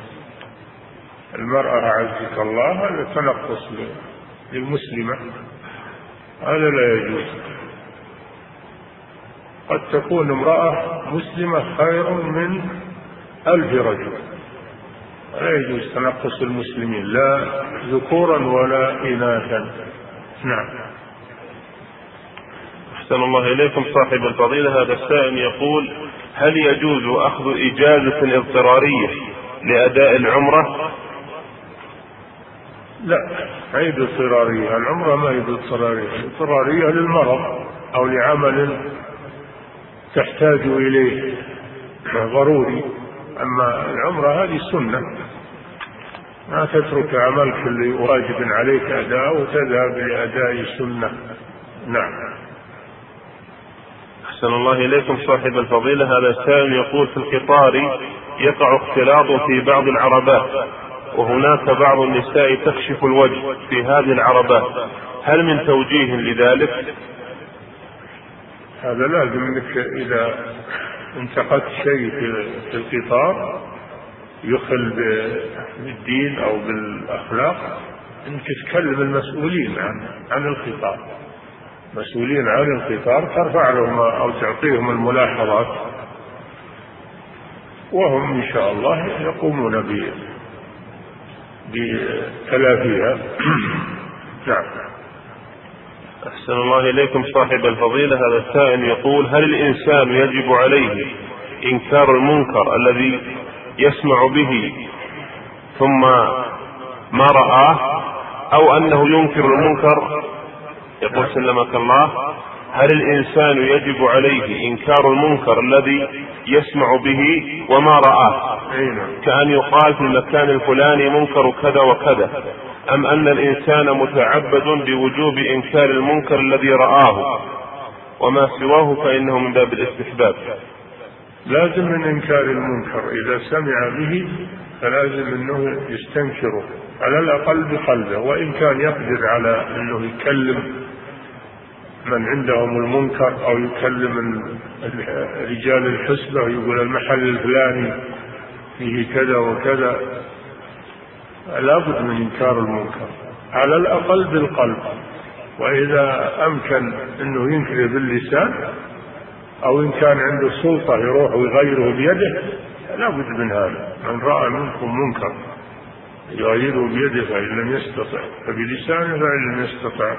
المرأة أعزك الله هذا تنقص للمسلمة. هذا لا يجوز. قد تكون امرأة مسلمة خير من ألف رجل. لا يجوز تنقص المسلمين لا ذكورا ولا إناثا. نعم. أحسن الله إليكم صاحب الفضيلة. هذا السائل يقول هل يجوز أخذ إجازة اضطرارية لأداء العمرة؟ لا هي اضطرارية. العمرة ما هي اضطرارية اضطرارية للمرض أو لعمل تحتاج إليه. ضروري. أما العمرة هذه سنة. ما تترك عملك اللي واجب عليك أداء وتذهب لأداء سنة نعم. أحسن الله إليكم صاحب الفضيلة. هذا السائل يقول في القطار يقع اختلاط في بعض العربات وهناك بعض النساء تكشف الوجه في هذه العربات. هل من توجيه لذلك؟ هذا لازم إنك إذا انتقدت شيء في القطار يخل بالدين أو بالأخلاق انك تكلم المسؤولين عن عن القطار مسؤولين عن القطار ترفع لهم أو تعطيهم الملاحظات. وهم إن شاء الله يقومون بتلافيها. نعم. أحسن الله إليكم صاحب الفضيلة. هذا السائل يقول هل الإنسان يجب عليه إنكار المنكر الذي يسمع به ثم ما رآه أو أنه ينكر المنكر يقول سلمك الله هل الإنسان يجب عليه إنكار المنكر الذي يسمع به وما رآه؟ كأن يقال في المكان الفلاني منكر كذا وكذا أم أن الإنسان متعبد بوجوب إنكار المنكر الذي رآه؟ وما سواه فإنه من باب الاستحباب. لازم من إنكار المنكر إذا سمع به فلازم أنه يستنكره على الأقل بقلبه وإن كان يقدر على أنه يكلم من عندهم المنكر أو يكلم رجال الحسبة ويقول المحل الفلاني فيه كذا وكذا لابد من إنكار المنكر على الأقل بالقلب وإذا أمكن أنه ينكر باللسان أو إن كان عنده سلطة يروح ويغيره بيده لابد من هذا. من رأى منكم منكر يغيره بيده فإن لم يستطع فبلسانه فإن لم يستطع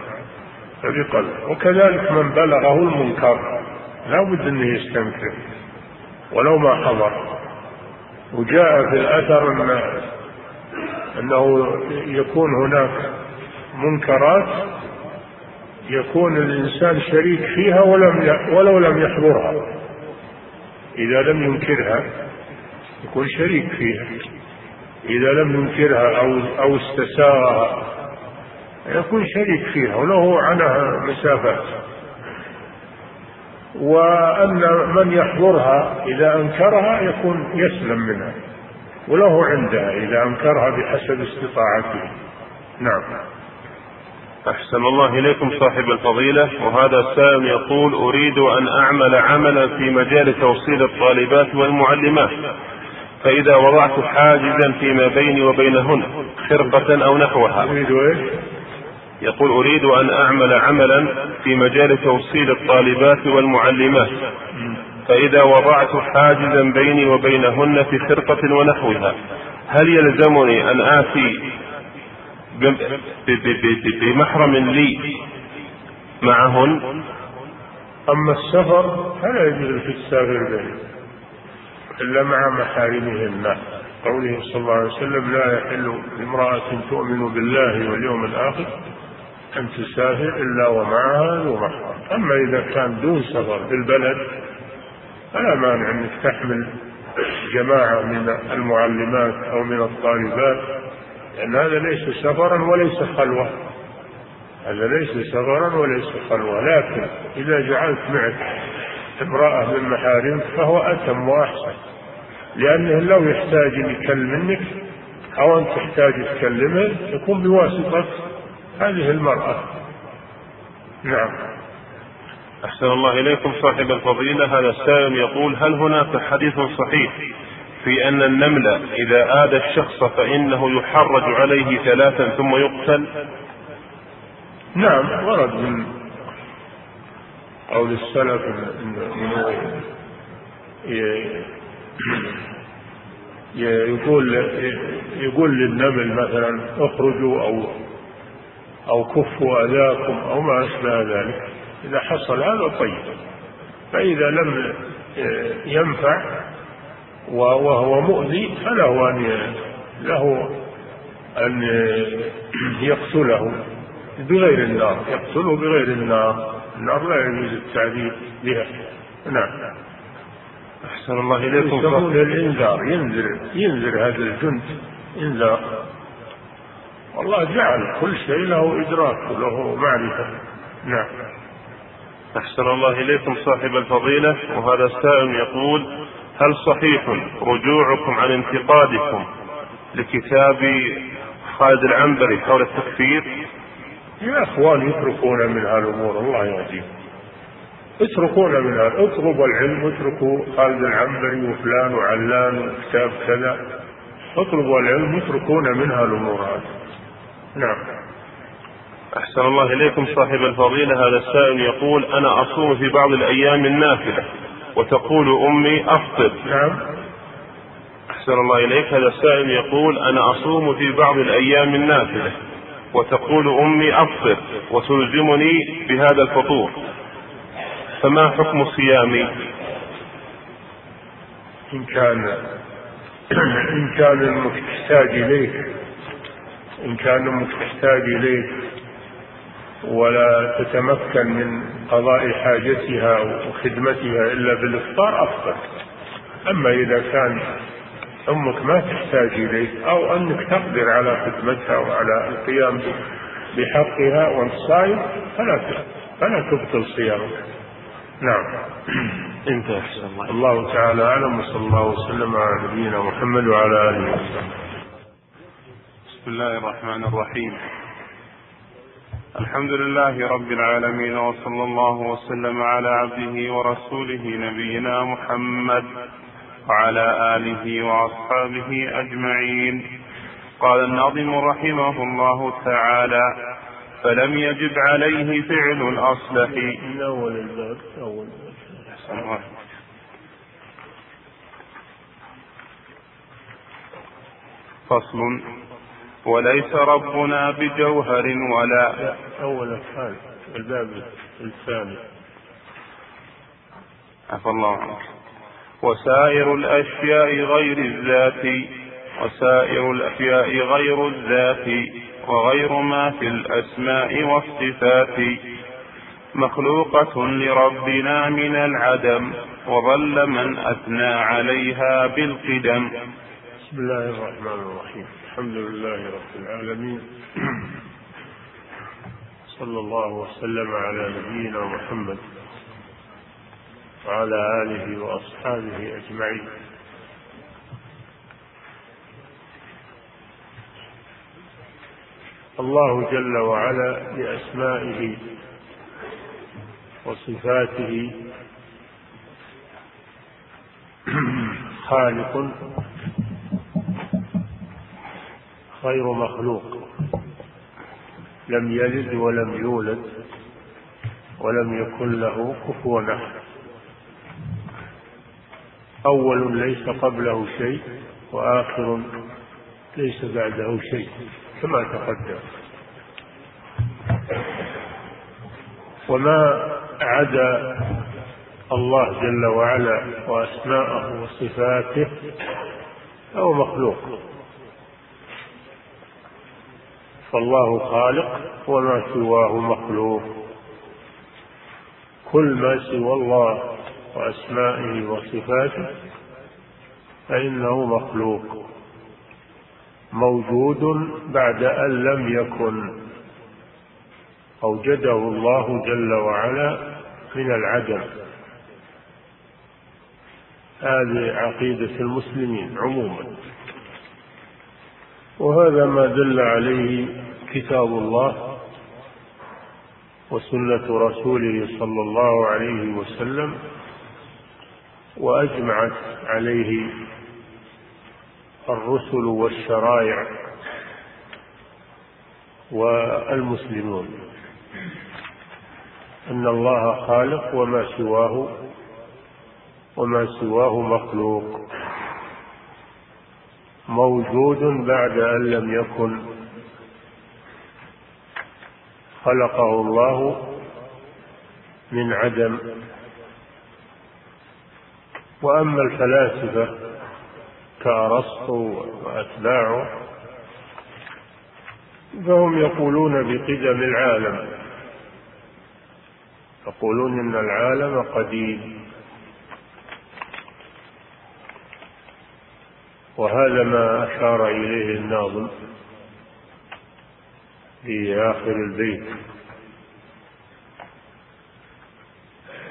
فبقلبه. وكذلك من بلغه المنكر لا بد أنه يستنكر. ولو ما حضر. وجاء في الأثر أن أنه يكون هناك منكرات يكون الإنسان شريك فيها ولم ولو لم يحضرها. إذا لم ينكرها يكون شريك فيها. إذا لم ينكرها أو أو استساغها يكون شريك فيها وله عنها مسافات. وأن من يحضرها إذا أنكرها يكون يسلم منها. وله عندها إذا أنكرها بحسب استطاعته. نعم. أحسن الله إليكم صاحب الفضيلة. وهذا السائل يقول أريد أن أعمل عملا في مجال توصيل الطالبات والمعلمات. فإذا وضعت حاجزا فيما بيني وبينهن خرقة أو نحوها. أريد إيش؟ يقول أريد أن أعمل عملا في مجال توصيل الطالبات والمعلمات. فإذا وضعت حاجزا بيني وبينهن في خرقة ونحوها هل يلزمني أن آتي بمحرم لي معهن. أما السفر فلا يجوز في السافر به إلا مع محارمهن. قوله صلى الله عليه وسلم لا يحل امرأة تؤمن بالله واليوم الآخر أن تسافر إلا ومعها ذو محرم. أما إذا كان دون سفر في البلد فلا مانع أنك تحمل جماعة من المعلمات أو من الطالبات لأن هذا ليس سفرا وليس خلوة. هذا ليس سفرا وليس خلوة. لكن إذا جعلت معك امرأة من محارمك فهو أتم وأحسن. لأنه لو يحتاج يكلم منك أو أنت تحتاج تكلمه يكون بواسطة هذه المرأة. نعم. أحسن الله إليكم صاحب الفضيلة. هذا السائل يقول هل هناك حديث صحيح في أن النمل إذا آذى الشخص فإنه يحرج عليه ثلاثا ثم يقتل؟ نعم ورد من قول السلف انه يقول يقول للنمل مثلا اخرجوا أو أو كفوا أذاكم أو ما أشبه ذلك. إذا حصل هذا طيب. فإذا لم ينفع وهو مؤذي فله أن له أن يقتله بغير النار يقتله بغير النار النار لا يجوز التعذيب بها. نعم. أحسن الله إليكم. يسمون الإنذار ينذر ينذر هذا الجند. إنذار والله جعل كل شيء له إدراك وله معرفة. نعم. أحسن الله إليكم صاحب الفضيلة. وهذا السائل يقول هل صحيح رجوعكم عن انتقادكم لكتاب خالد العنبري حول التكفير يا أخوان يتركون من هالأمور الله يهديكم. اتركون من هذا اطلبوا العلم اتركوا خالد العنبري وفلان وعلان وكتاب كذا. اطلبوا العلم اتركون منها الأمور هذه. نعم. أحسن الله إليكم صاحب الفضيلة. هذا السائل يقول أنا أصوم في بعض الأيام النافلة. وتقول أمي أفطر. نعم. أحسن الله إليك. هذا السائل يقول أنا أصوم في بعض الأيام النافلة. وتقول أمي أفطر وتلزمني بهذا الفطور. فما حكم صيامي إن كان إن كان أمك تحتاج إليك. إن كان أمك تحتاج إليك. ولا تتمكن من قضاء حاجتها وخدمتها إلا بالإفطار أفضل. أما إذا كان أمك ما تحتاج إليك أو أنك تقدر على خدمتها وعلى القيام بحقها وأنت صايم فلا فلا تبطل صيامك. نعم. انتهى أحسن الله. الله تعالى أعلم وصلى الله وسلم على نبينا محمد وعلى آله وصحبه. بسم الله الرحمن الرحيم. الحمد لله رب العالمين وصلى الله وسلم على عبده ورسوله نبينا محمد وعلى آله وأصحابه أجمعين. قال الناظم رحمه الله تعالى فلم يجب عليه فعل الأصلح. من الباب أول فصل وليس ربنا بجوهر ولا. أول الثاني الباب الثاني. عفى الله عنك. وسائر الأشياء غير الذات وسائر الأشياء غير الذات وغير ما في الأسماء والصفات. مخلوقة لربنا من العدم وظل من أثنى عليها بالقدم. بسم الله الرحمن الرحيم. الحمد لله رب العالمين. صلى الله وسلم على نبينا محمد وعلى آله وأصحابه أجمعين. الله جل وعلا بأسمائه وصفاته خالق غير مخلوق. لم يلد ولم يولد ولم يكن له كفوا أحد. أول ليس قبله شيء وآخر ليس بعده شيء كما تقدم. وما عدا الله جل وعلا وأسماءه وصفاته فهو مخلوق. فالله خالق وما سواه مخلوق. كل ما سوى الله وأسمائه وصفاته فإنه مخلوق موجود بعد أن لم يكن. أوجده الله جل وعلا من العدم. هذه عقيدة المسلمين عموما. وهذا ما دل عليه كتاب الله وسنة رسوله صلى الله عليه وسلم وأجمعت عليه الرسل والشرائع والمسلمون. أن الله خالق وما سواه وما سواه مخلوق. موجود بعد أن لم يكن. خلقه الله من عدم. وأما الفلاسفة كأرسطو وأتباعه فهم يقولون بقدم العالم. يقولون إن العالم قديم. وهذا ما أشار إليه الناظم في آخر البيت.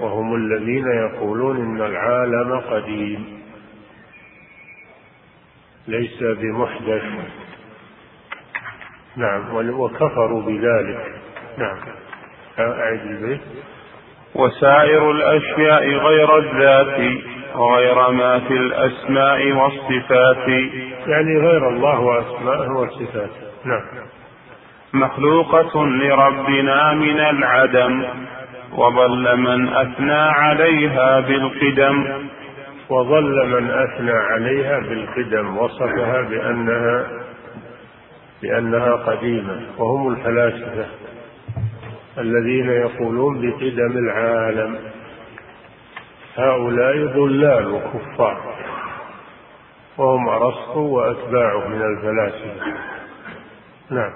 وهم الذين يقولون إن العالم قديم ليس بمحدث. نعم وكفروا بذلك. نعم. أعد البيت. وسائر الأشياء غير الذات. وغير ما في الأسماء والصفات. يعني غير الله وأسمائه وصفاته نعم. مخلوقة لربنا من العدم وظل من أثنى عليها بالقدم. وظل من أثنى عليها بالقدم وصفها بأنها بأنها قديمة وهم الفلاسفة الذين يقولون بقدم العالم. هؤلاء ضلال وكفار وهم أرسطو وأتباعه من الفلاسفة. نعم.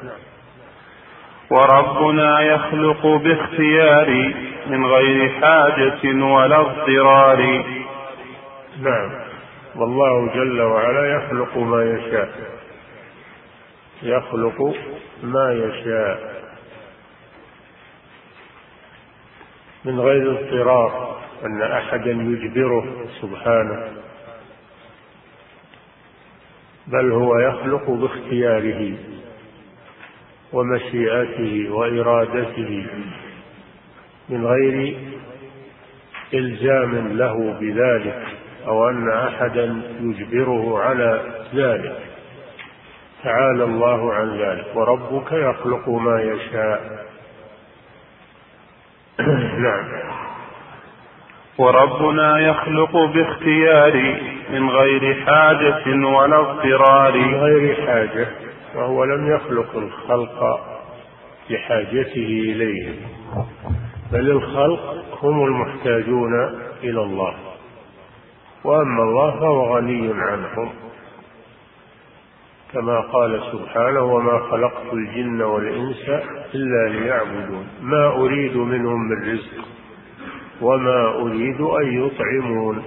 وربنا يخلق باختيار من غير حاجة ولا اضطرار. نعم. والله جل وعلا يخلق ما يشاء. يخلق ما يشاء. من غير اضطرار. أن أحدا يجبره سبحانه بل هو يخلق باختياره ومشيئته وإرادته من غير إلزام له بذلك أو أن أحدا يجبره على ذلك. تعالى الله عن ذلك وربك يخلق ما يشاء. نعم. وربنا يخلق باختيار من غير حاجة ولا اضطرار. من غير حاجة وهو لم يخلق الخلق لحاجته إليهم بل الخلق هم المحتاجون إلى الله. وأما الله فهو غني عنهم. كما قال سبحانه وما خلقت الجن والإنس إلا ليعبدون. ما أريد منهم من رزق. وما أريد أن يطعمون.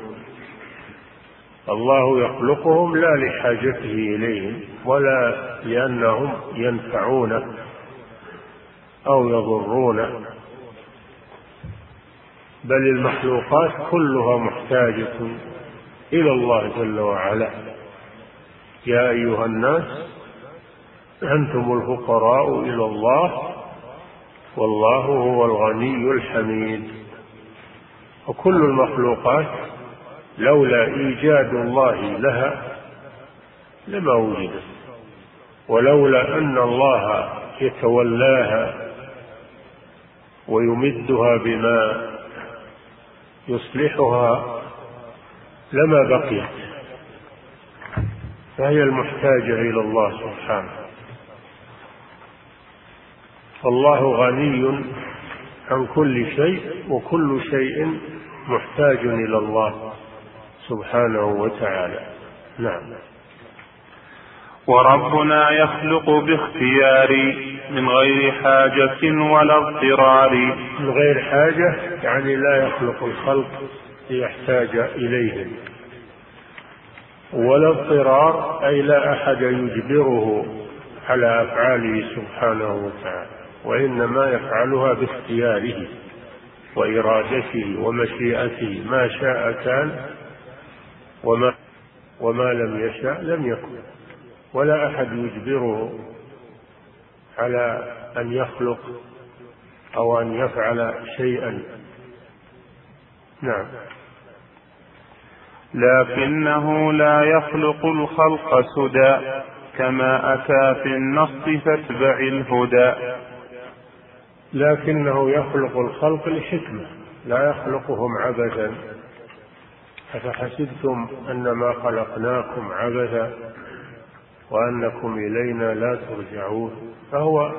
الله يخلقهم لا لحاجته إليهم ولا لأنهم ينفعونه أو يضرونه بل المخلوقات كلها محتاجة إلى الله جل وعلا. يا أيها الناس أنتم الفقراء إلى الله والله هو الغني الحميد. وكل المخلوقات لولا إيجاد الله لها لما وجدت ولولا أن الله يتولاها ويمدها بما يصلحها لما بقيت. فهي المحتاجة إلى الله سبحانه. فالله غني عن كل شيء وكل شيء محتاج إلى الله سبحانه وتعالى. نعم. وربنا يخلق باختيار من غير حاجة ولا اضطرار. من غير حاجة يعني لا يخلق الخلق ليحتاج إليهم ولا اضطرار أي لا أحد يجبره على أفعاله سبحانه وتعالى. وإنما يفعلها باختياره وإرادته ومشيئته. ما شاء كان وما وما لم يشاء لم يكن. ولا أحد يجبره على أن يخلق أو أن يفعل شيئا. نعم. لكنه لا يخلق الخلق سدى كما أتى في النص فاتبع الهدى. لكنه يخلق الخلق لحكمة لا يخلقهم عبثا أفحسبتم أنما خلقناكم عبثا وأنكم إلينا لا ترجعون؟ فهو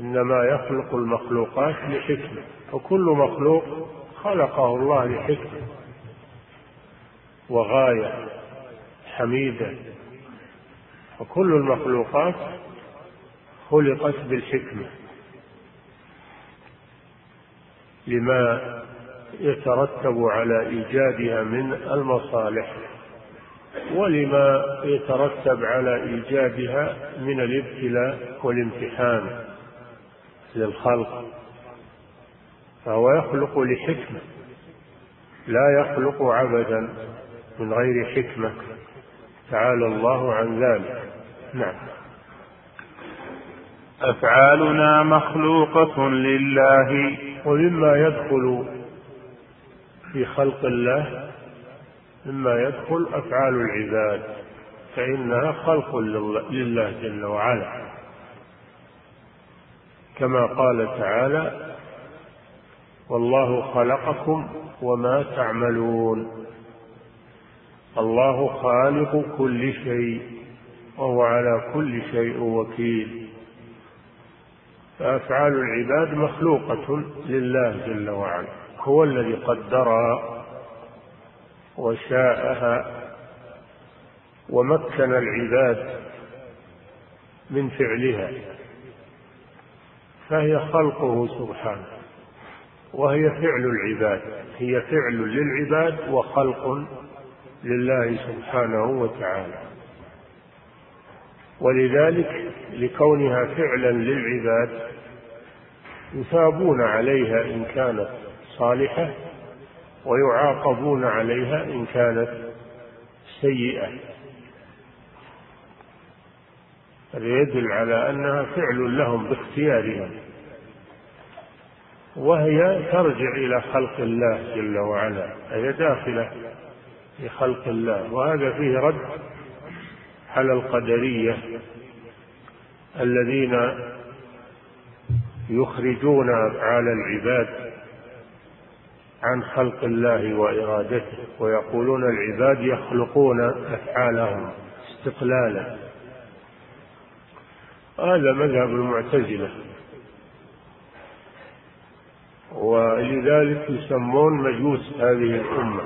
إنما يخلق المخلوقات لحكمة وكل مخلوق خلقه الله لحكمة. وغاية حميدة. وكل المخلوقات خلقت بالحكمة. لما يترتب على إيجادها من المصالح ولما يترتب على إيجادها من الابتلاء والامتحان للخلق. فهو يخلق لحكمة لا يخلق عبثا من غير حكمة. تعالى الله عن ذلك. نعم. أفعالنا مخلوقة لله. ومما يدخل في خلق الله مما يدخل أفعال العباد فإنها خلق لله جل وعلا. كما قال تعالى والله خلقكم وما تعملون. الله خالق كل شيء وهو على كل شيء وكيل. فأفعال العباد مخلوقة لله جل وعلا. هو الذي قدرها وشاءها ومكن العباد من فعلها فهي خلقه سبحانه وهي فعل العباد هي فعل للعباد وخلق لله سبحانه وتعالى. ولذلك لكونها فعلا للعباد يثابون عليها إن كانت صالحة ويعاقبون عليها إن كانت سيئة. هذا يدل على أنها فعل لهم باختيارهم وهي ترجع إلى خلق الله جل وعلا هي داخلة في خلق الله وهذا فيه رد على القدرية الذين يخرجون افعال العباد عن خلق الله وإرادته ويقولون العباد يخلقون أفعالهم استقلالا. هذا مذهب المعتزلة. ولذلك يسمون مجوس هذه الأمة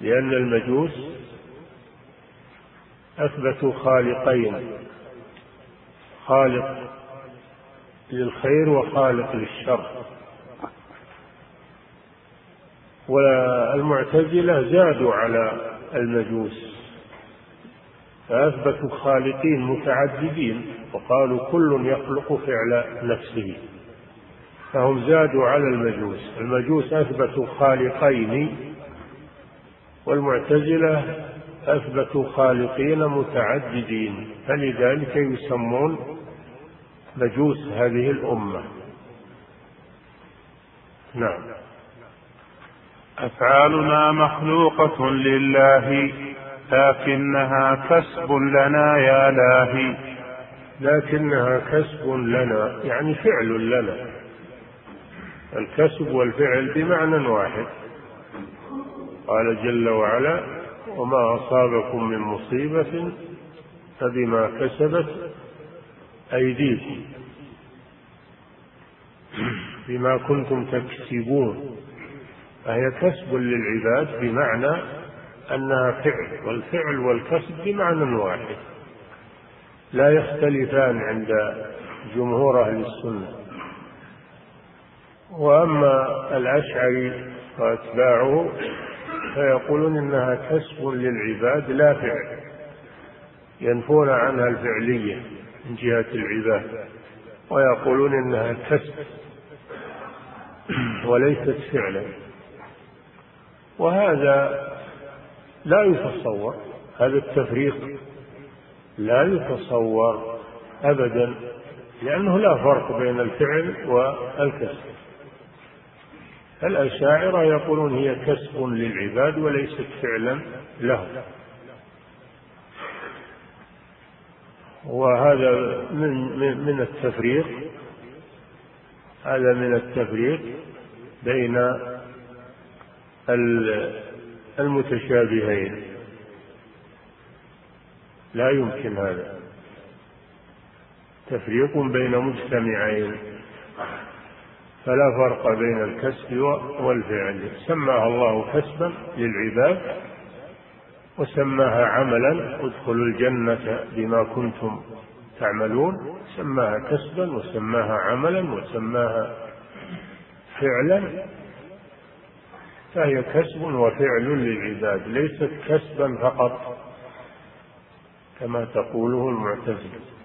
لأن المجوس أثبتوا خالقين. خالق للخير وخالق للشر. والمعتزلة زادوا على المجوس فأثبتوا خالقين متعددين وقالوا كل يخلق فعل نفسه فهم زادوا على المجوس. المجوس أثبتوا خالقين والمعتزلة أثبتوا خالقين متعددين فلذلك يسمون مجوس هذه الأمة. نعم. أفعالنا مخلوقة لله لكنها كسب لنا يا لاهي لكنها كسب لنا يعني فعل لنا. الكسب والفعل بمعنى واحد. قال جل وعلا وما أصابكم من مصيبة فبما كسبت أيديكم. بما كنتم تكسبون. فهي كسب للعباد بمعنى أنها فعل والفعل والكسب بمعنى واحد. لا يختلفان عند جمهور أهل السنة. وأما الأشعري وأتباعه فيقولون إنها كسب للعباد لا فعل. ينفون عنها الفعلية من جهة العباد ويقولون إنها كسب وليست فعلا. وهذا لا يتصور هذا التفريق لا يتصور أبدا لأنه لا فرق بين الفعل والكسب. الأشاعرة يقولون هي كسب للعباد وليست فعلا لهم. وهذا من من التفريق هذا من التفريق بين المتشابهين. لا يمكن هذا. تفريق بين مجتمعين. فلا فرق بين الكسب والفعل. سماها الله كسبا للعباد وسماها عملا ادخلوا الجنة بما كنتم تعملون. سماها كسبا وسماها عملا وسماها فعلا. فهي كسب وفعل للعباد ليست كسبا فقط كما تقوله المعتزلة.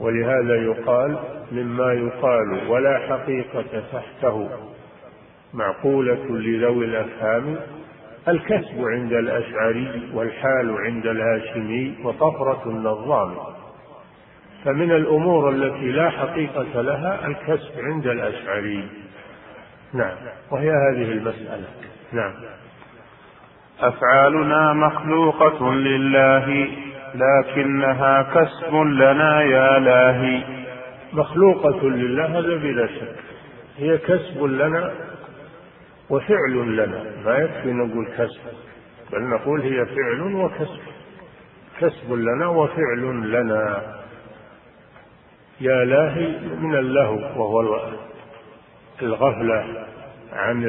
ولهذا يقال مما يقال ولا حقيقة تحته. معقولة لذوي الأفهام الكسب عند الأشعري والحال عند الهاشمي وطفرة النظام. فمن الأمور التي لا حقيقة لها الكسب عند الأشعري. نعم وهي هذه المسألة. نعم. أفعالنا مخلوقة لله. لكنها كسب لنا يا لاهي مخلوقة لله هذا بلا شك. هي كسب لنا وفعل لنا. ما يكفي نقول كسب بل نقول هي فعل وكسب. كسب لنا وفعل لنا. يا لاهي من اللهو وهو الغفلة عن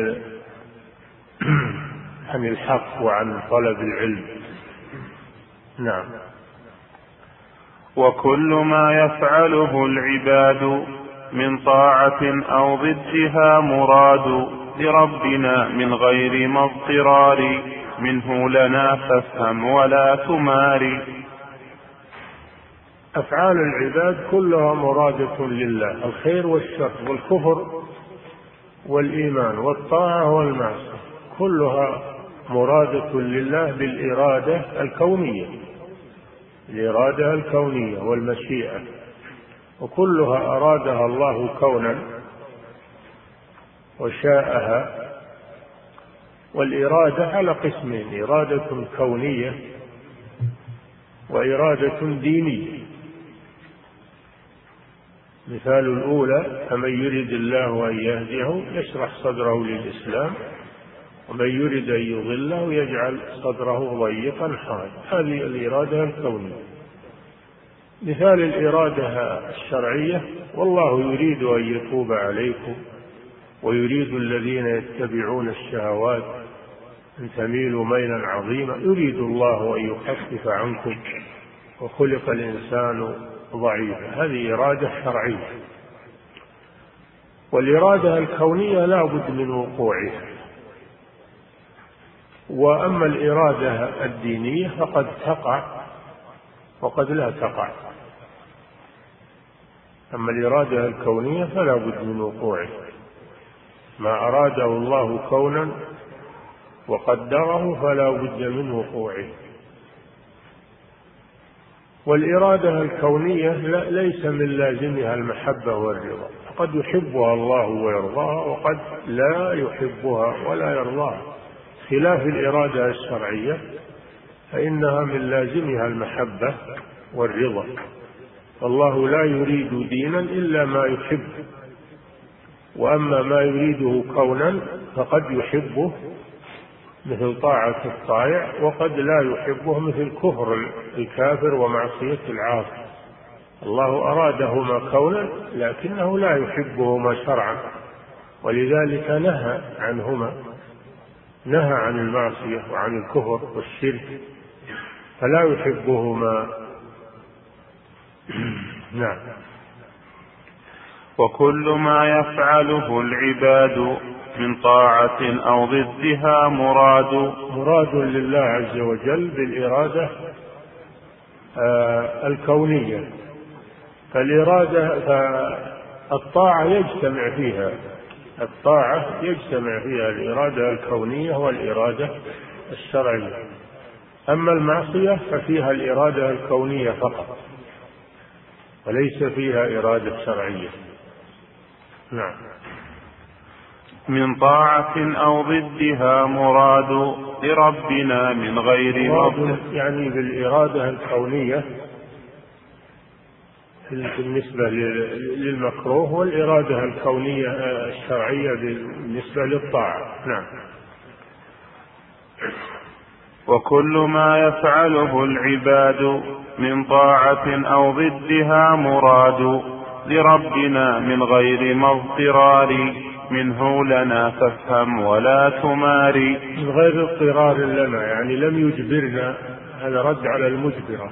عن الحق وعن طلب العلم. نعم. وكل ما يفعله العباد من طاعة أو ضدها مراد لربنا من غير ما اضطرار منه لنا فافهم ولا تمار. أفعال العباد كلها مرادة لله الخير والشر والكفر والإيمان والطاعة والمعصية كلها مرادة لله بالإرادة الكونية. الإرادة الكونية والمشيئة وكلها أرادها الله كونا وشاءها والإرادة على قسمين إرادة كونية وإرادة دينية. مثال الأولى فمن يرد الله أن يهديه يشرح صدره للإسلام ومن يرد أن يضله يجعل صدره ضيقا حرجا هذه الإرادة الكونية. مثال الإرادة الشرعية والله يريد أن يتوب عليكم ويريد الذين يتبعون الشهوات أن تميلوا ميلا عظيما. يريد الله أن يخفف عنكم وخلق الإنسان ضعيفا. هذه إرادة شرعية. والإرادة الكونية لا بد من وقوعها. وأما الإرادة الدينية فقد تقع وقد لا تقع. أما الإرادة الكونية فلا بد من وقوعه. ما أراده الله كونا وقدره فلا بد من وقوعه. والإرادة الكونية ليس من لازمها المحبة والرضا. قد يحبها الله ويرضاها وقد لا يحبها ولا يرضاها. خلاف الإرادة الشرعية فإنها من لازمها المحبة والرضا. والله لا يريد دينا إلا ما يحب. وأما ما يريده كونا فقد يحبه مثل طاعة الطائع وقد لا يحبه مثل كفر الكافر ومعصية العاصي. الله أرادهما كونا لكنه لا يحبهما شرعا ولذلك نهى عنهما. نهى عن المعصية وعن الكفر والشرك فلا يحبهما. نعم. وكل ما يفعله العباد من طاعة أو ضدها مراد. مراد لله عز وجل بالإرادة آه الكونية. فالإرادة فالطاعة يجتمع فيها. الطاعة يجتمع فيها الإرادة الكونية والإرادة الشرعية. أما المعصية ففيها الإرادة الكونية فقط وليس فيها إرادة شرعية. نعم. من طاعة أو ضدها مراد لربنا من غير مراد يعني بالإرادة الكونية بالنسبة للمكروه والإرادة الكونية الشرعية بالنسبة للطاعة. نعم. وكل ما يفعله العباد من طاعة أو ضدها مراد لربنا من غير مضطرار منه لنا فافهم ولا تماري من غير اضطرار لنا يعني لم يجبرنا هذا رد على المجبرة.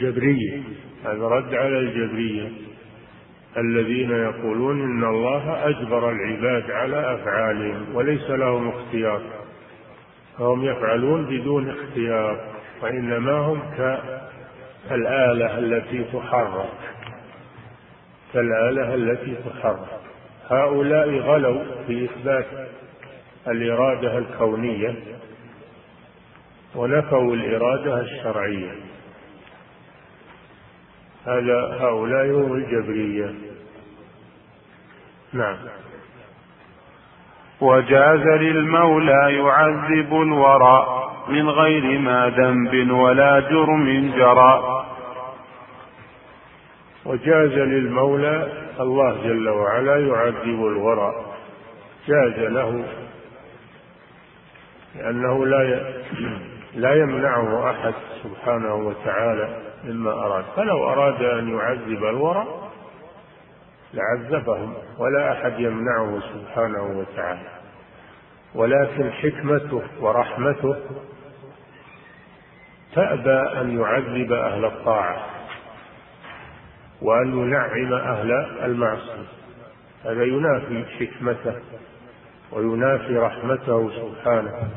جبرية. هذا رد على الجبرية. الذين يقولون إن الله أجبر العباد على أفعالهم وليس لهم اختيار. فهم يفعلون بدون اختيار وإنما هم كالآلة التي تحرك. كالآلة التي تحرك. هؤلاء غلوا في إثبات الإرادة الكونية ونفوا الإرادة الشرعية. هؤلاء هم الجبرية. نعم. وجاز للمولى يعذب الورى من غير ما ذنب ولا جرم جرى. وجاز للمولى الله جل وعلا يعذب الورى. جاز له لأنه لا لا يمنعه أحد سبحانه وتعالى. مما أراد. فلو أراد أن يعذب الورى لعذبهم ولا أحد يمنعه سبحانه وتعالى. ولكن حكمته ورحمته تأبى أن يعذب أهل الطاعة وأن ينعم أهل المعصية. هذا ينافي حكمته وينافي رحمته سبحانه.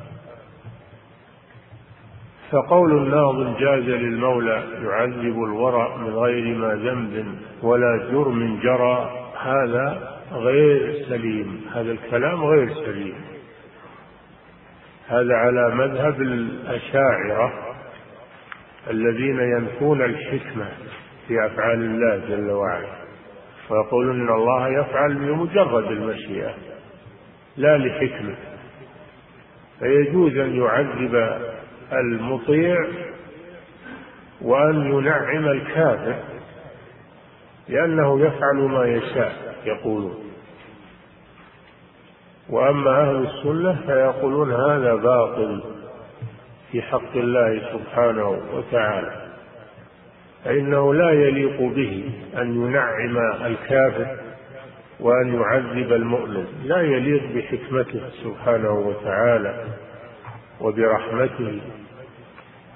فقول الناظم جاز للمولى يعذب الورى من غير ما ذنب ولا جرم جرى. هذا غير سليم هذا الكلام غير سليم. هذا على مذهب الأشاعرة الذين ينفون الحكمة في أفعال الله جل وعلا. ويقولون إن الله يفعل بمجرد المشيئة لا لحكمة. فيجوز أن يعذب المطيع وأن ينعم الكافر لأنه يفعل ما يشاء يقولون. وأما أهل السنة فيقولون هذا باطل في حق الله سبحانه وتعالى. فإنه لا يليق به أن ينعم الكافر وأن يعذب المؤمن لا يليق بحكمته سبحانه وتعالى. وبرحمته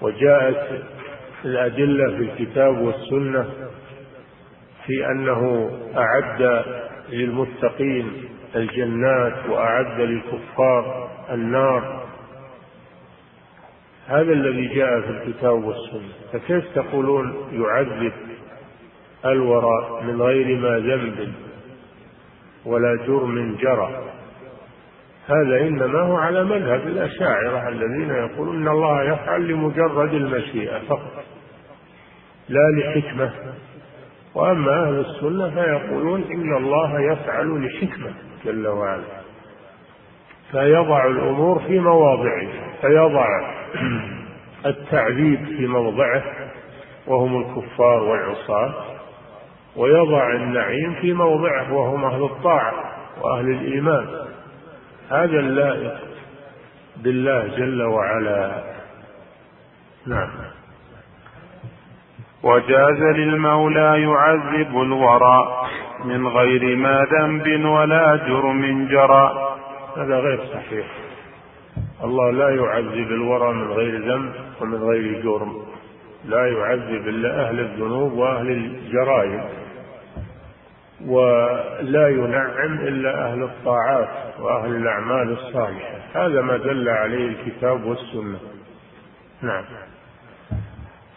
وجاءت الأدلة في الكتاب والسنة في أنه أعد للمتقين الجنات وأعد للكفار النار. هذا الذي جاء في الكتاب والسنة. فكيف تقولون يعذب الورى من غير ما ذنب ولا جرم جرى؟ هذا إنما هو على مذهب الأشاعرة الذين يقولون إن الله يفعل لمجرد المشيئة فقط لا لحكمة. وأما أهل السنة فيقولون إن الله يفعل لحكمة جل وعلا فيضع الأمور في مواضعها فيضع التعذيب في موضعه وهم الكفار والعصاة ويضع النعيم في موضعه وهم أهل الطاعة وأهل الإيمان. هذا اللائق بالله جل وعلا. نعم. وجاز للمولى يعذب الورى من غير ما ذنب ولا جرم جرى. هذا غير صحيح. الله لا يعذب الورى من غير ذنب ومن غير جرم. لا يعذب إلا أهل الذنوب وأهل الجرائم. ولا ينعم إلا أهل الطاعات وأهل الأعمال الصالحة. هذا ما دل عليه الكتاب والسنة. نعم.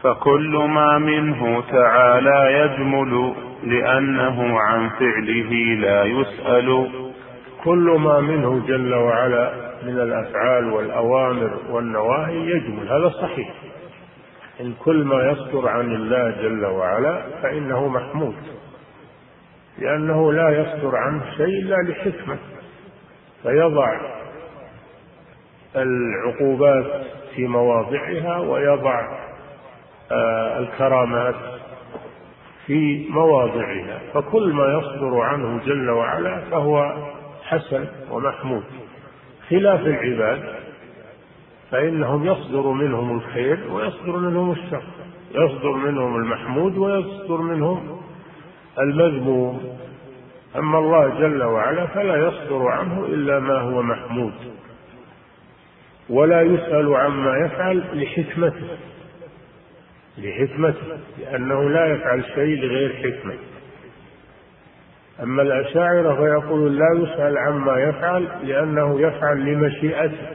فكل ما منه تعالى يجمل لأنه عن فعله لا يسأل. كل ما منه جل وعلا من الأفعال والأوامر والنواهي يجمل. هذا صحيح. إن كل ما يصدر عن الله جل وعلا فإنه محمود. لأنه لا يصدر عنه شيء إلا لحكمة فيضع العقوبات في مواضعها ويضع آه، الكرامات في مواضعها فكل ما يصدر عنه جل وعلا فهو حسن ومحمود. خلاف العباد فإنهم يصدر منهم الخير ويصدر منهم الشر يصدر منهم المحمود ويصدر منهم المذموم. أما الله جل وعلا فلا يصدر عنه إلا ما هو محمود. ولا يسأل عما يفعل لحكمته. لحكمته لأنه لا يفعل شيء لغير حكمة. أما الأشاعرة فيقولون لا يسأل عما يفعل لأنه يفعل لمشيئته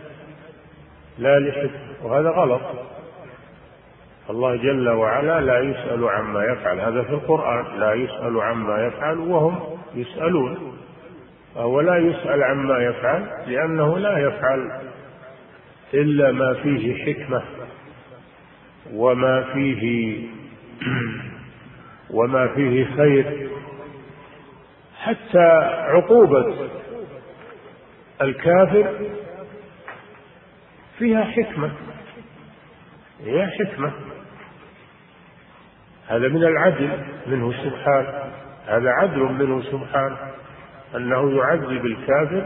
لا لحكمة. وهذا غلط. الله جل وعلا لا يسأل عما يفعل. هذا في القرآن. لا يسأل عما يفعل وهم يسألون. فهو لا يسأل عما يفعل لأنه لا يفعل إلا ما فيه حكمة وما فيه وما فيه خير. حتى عقوبة الكافر فيها حكمة. هي حكمة. هذا من العدل منه سبحانه هذا عدل منه سبحانه أنه يعذب الكافر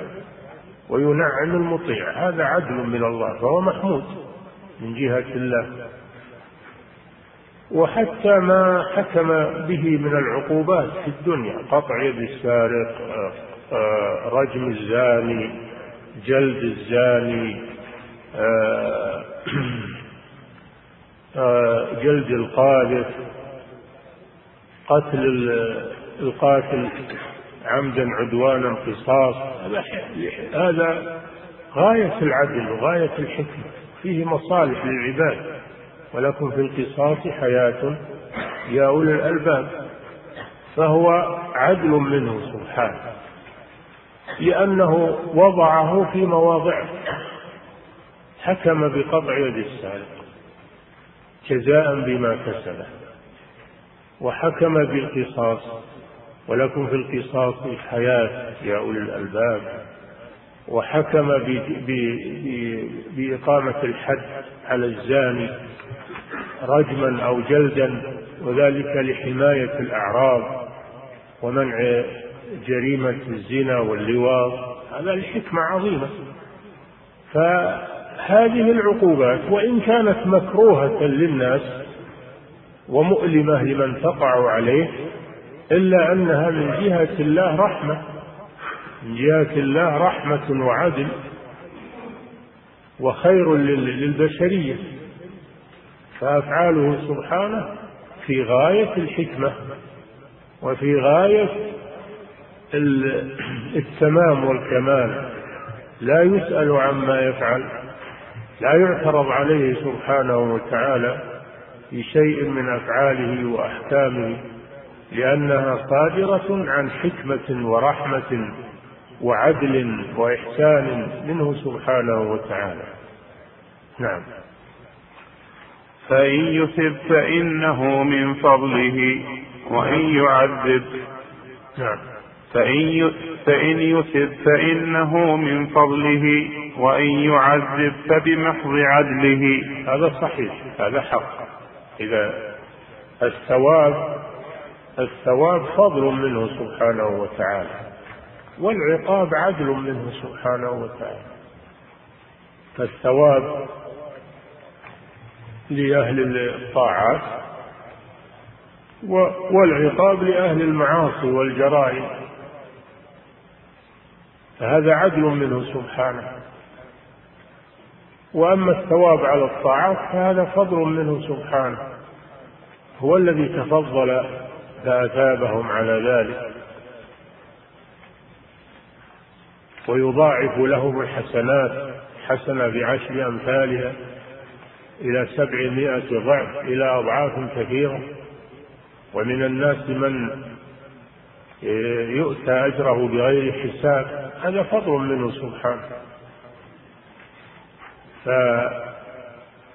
وينعم المطيع هذا عدل من الله فهو محمود من جهة الله. وحتى ما حكم به من العقوبات في الدنيا قطع يد السارق آه، آه، رجم الزاني جلد الزاني آه، جلد القاذف قتل القاتل عمدا عدوانا قصاص هذا غاية العدل وغاية الحكمة فيه مصالح للعباد ولكم في القصاص حياة يا أولي الألباب. فهو عدل منه سبحانه لأنه وضعه في مواضعه حكم بقطع يد السارق جزاء بما كسبه. وحكم بالقصاص ولكم في القصاص حياة يا أولي الألباب. وحكم بإقامة الحد على الزاني رجما أو جلدا وذلك لحماية الأعراض ومنع جريمة الزنا واللواط. هذا لحكمة عظيمة. فهذه العقوبات وإن كانت مكروهة للناس ومؤلمة لمن تقع عليه إلا أنها من جهة الله رحمة من جهة الله رحمة وعدل وخير للبشرية. فأفعاله سبحانه في غاية الحكمة وفي غاية التمام والكمال. لا يسأل عما يفعل لا يعترض عليه سبحانه وتعالى. في شيء من أفعاله وأحكامه لأنها صادرة عن حكمة ورحمة وعدل وإحسان منه سبحانه وتعالى. نعم. فإن يثب فإنه من فضله وإن يعذب نعم. فإن فإن يثب فإنه من فضله وإن يعذب فبمحض عدله. هذا صحيح هذا حق. إذا الثواب الثواب فضل منه سبحانه وتعالى والعقاب عدل منه سبحانه وتعالى. فالثواب لأهل الطاعات والعقاب لأهل المعاصي والجرائم. فهذا عدل منه سبحانه. وأما الثواب على الطاعات فهذا فضل منه سبحانه. هو الذي تفضل فأثابهم على ذلك. ويضاعف لهم الحسنات حسنة بعشر أمثالها إلى سبعمائة ضعف إلى أضعاف كثيرة. ومن الناس من يؤتى أجره بغير حساب هذا فضل منه سبحانه.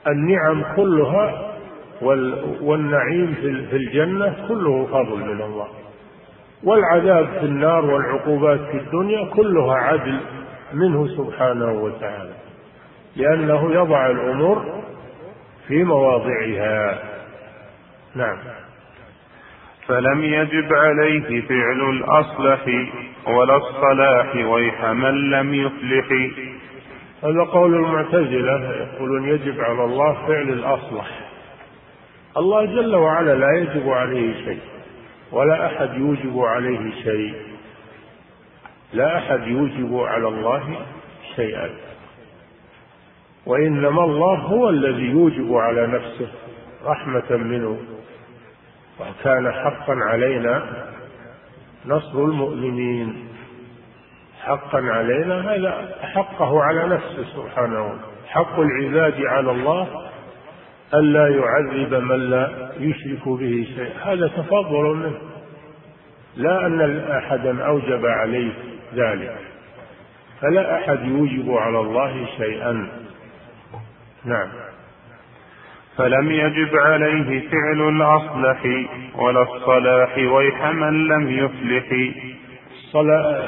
فالنعم كلها والنعيم في الجنة كله فضل من الله. والعذاب في النار والعقوبات في الدنيا كلها عدل منه سبحانه وتعالى لأنه يضع الأمور في مواضعها. نعم. فلم يجب عليه فعل الأصلح ولا الصلاح ويح من لم يفلح هذا قول المعتزلة يقولون يجب على الله فعل الأصلح. الله جل وعلا لا يجب عليه شيء ولا أحد يوجب عليه شيء. لا أحد يوجب على الله شيئا. وإنما الله هو الذي يوجب على نفسه رحمة منه. وكان حقا علينا نصر المؤمنين. حقا علينا هذا حقه على نفسه سبحانه حق العباد على الله ألا يعذب من لا يشرك به شيء هذا تفضل منه. لا أن أحدا أوجب عليه ذلك. فلا أحد يوجب على الله شيئا. نعم. فلم يجب عليه فعل الأصلح ولا الصلاح ويح من لم يفلح.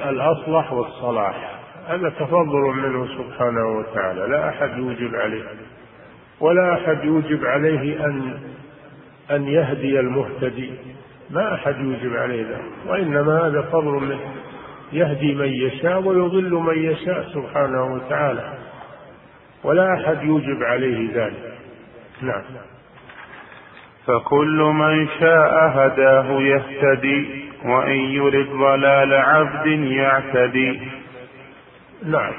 الأصلح والصلاح. هذا تفضل منه سبحانه وتعالى. لا أحد يوجب عليه ولا أحد يوجب عليه أن أن يهدي المهتدي. ما أحد يوجب عليه ذلك وإنما هذا فضل منه. يهدي من يشاء ويضل من يشاء سبحانه وتعالى. ولا أحد يوجب عليه ذلك. نعم. فكل من شاء هداه يهتدي. وإن يرد ضلال عبد يعتدي. نعم.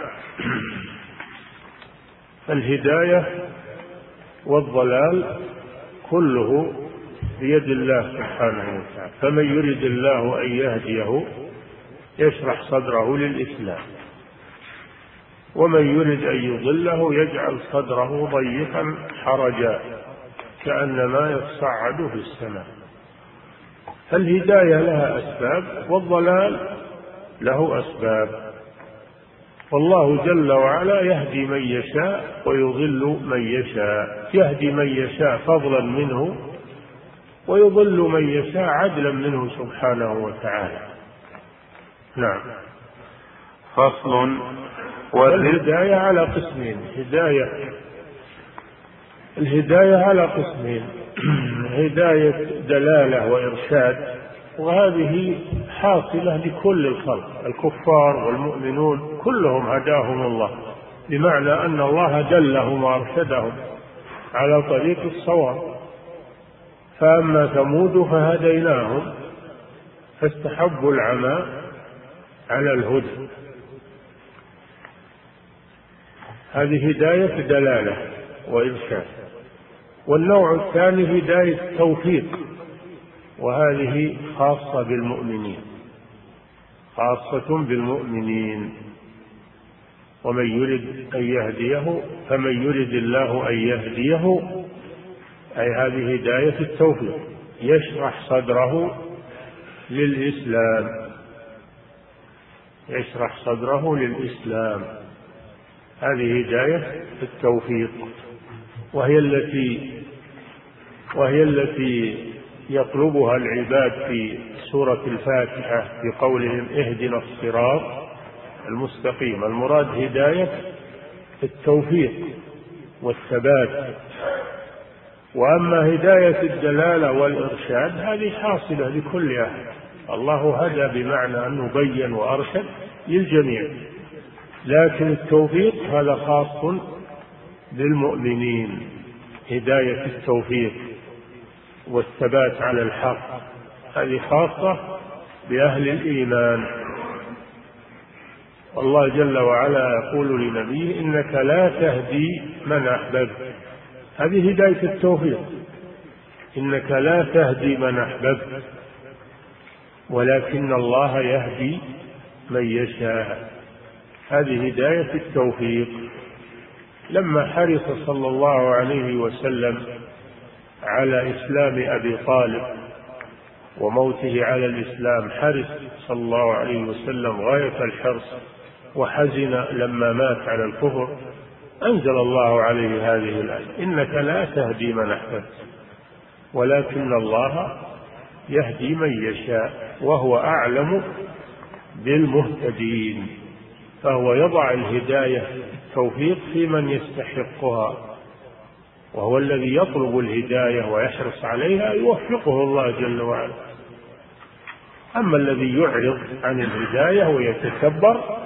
الهداية والضلال كله بيد الله سبحانه وتعالى. فمن يرد الله أن يهديه يشرح صدره للإسلام. ومن يرد أن يضله يجعل صدره ضيقا حرجا كأنما يصعد في السماء. فالهداية لها أسباب والضلال له أسباب. والله جل وعلا يهدي من يشاء ويضل من يشاء. يهدي من يشاء فضلا منه ويضل من يشاء عدلا منه سبحانه وتعالى. نعم. فصل والهداية على قسمين. هداية الهداية على قسمين. هداية دلالة وإرشاد. وهذه حاصلة لكل الخلق الكفار والمؤمنون كلهم هداهم الله بمعنى أن الله دلهم وأرشدهم على طريق الصواب. فأما ثمود فهديناهم فاستحبوا العمى على الهدى. هذه هداية دلالة وإرشاد. والنوع الثاني هداية توفيق وهذه خاصة بالمؤمنين خاصة بالمؤمنين. ومن يرد أن يهديه فمن يرد الله أن يهديه أي هذه هداية التوفيق يشرح صدره للإسلام يشرح صدره للإسلام. هذه هداية التوفيق وهي التي وهي التي يطلبها العباد في سورة الفاتحة في قولهم اهدنا الصراط المستقيم. المراد هداية التوفيق والثبات. وأما هداية الدلالة والإرشاد هذه حاصلة لكل أحد. الله هدى بمعنى أنه بين وأرشد للجميع. لكن التوفيق هذا خاص للمؤمنين. هداية التوفيق. والثبات على الحق. هذه خاصة بأهل الإيمان. الله جل وعلا يقول لنبيه إنك لا تهدي من أحببت. هذه هداية التوفيق. إنك لا تهدي من أحببت. ولكن الله يهدي من يشاء. هذه هداية التوفيق. لما حرص صلى الله عليه وسلم على إسلام أبي طالب وموته على الإسلام حرص صلى الله عليه وسلم غاية الحرص وحزن لما مات على الكفر. أنزل الله عليه هذه الآية إنك لا تهدي من أحببت ولكن الله يهدي من يشاء وهو أعلم بالمهتدين. فهو يضع الهداية التوفيق في من يستحقها. وهو الذي يطلب الهداية ويحرص عليها يوفقه الله جل وعلا. أما الذي يعرض عن الهداية ويتكبر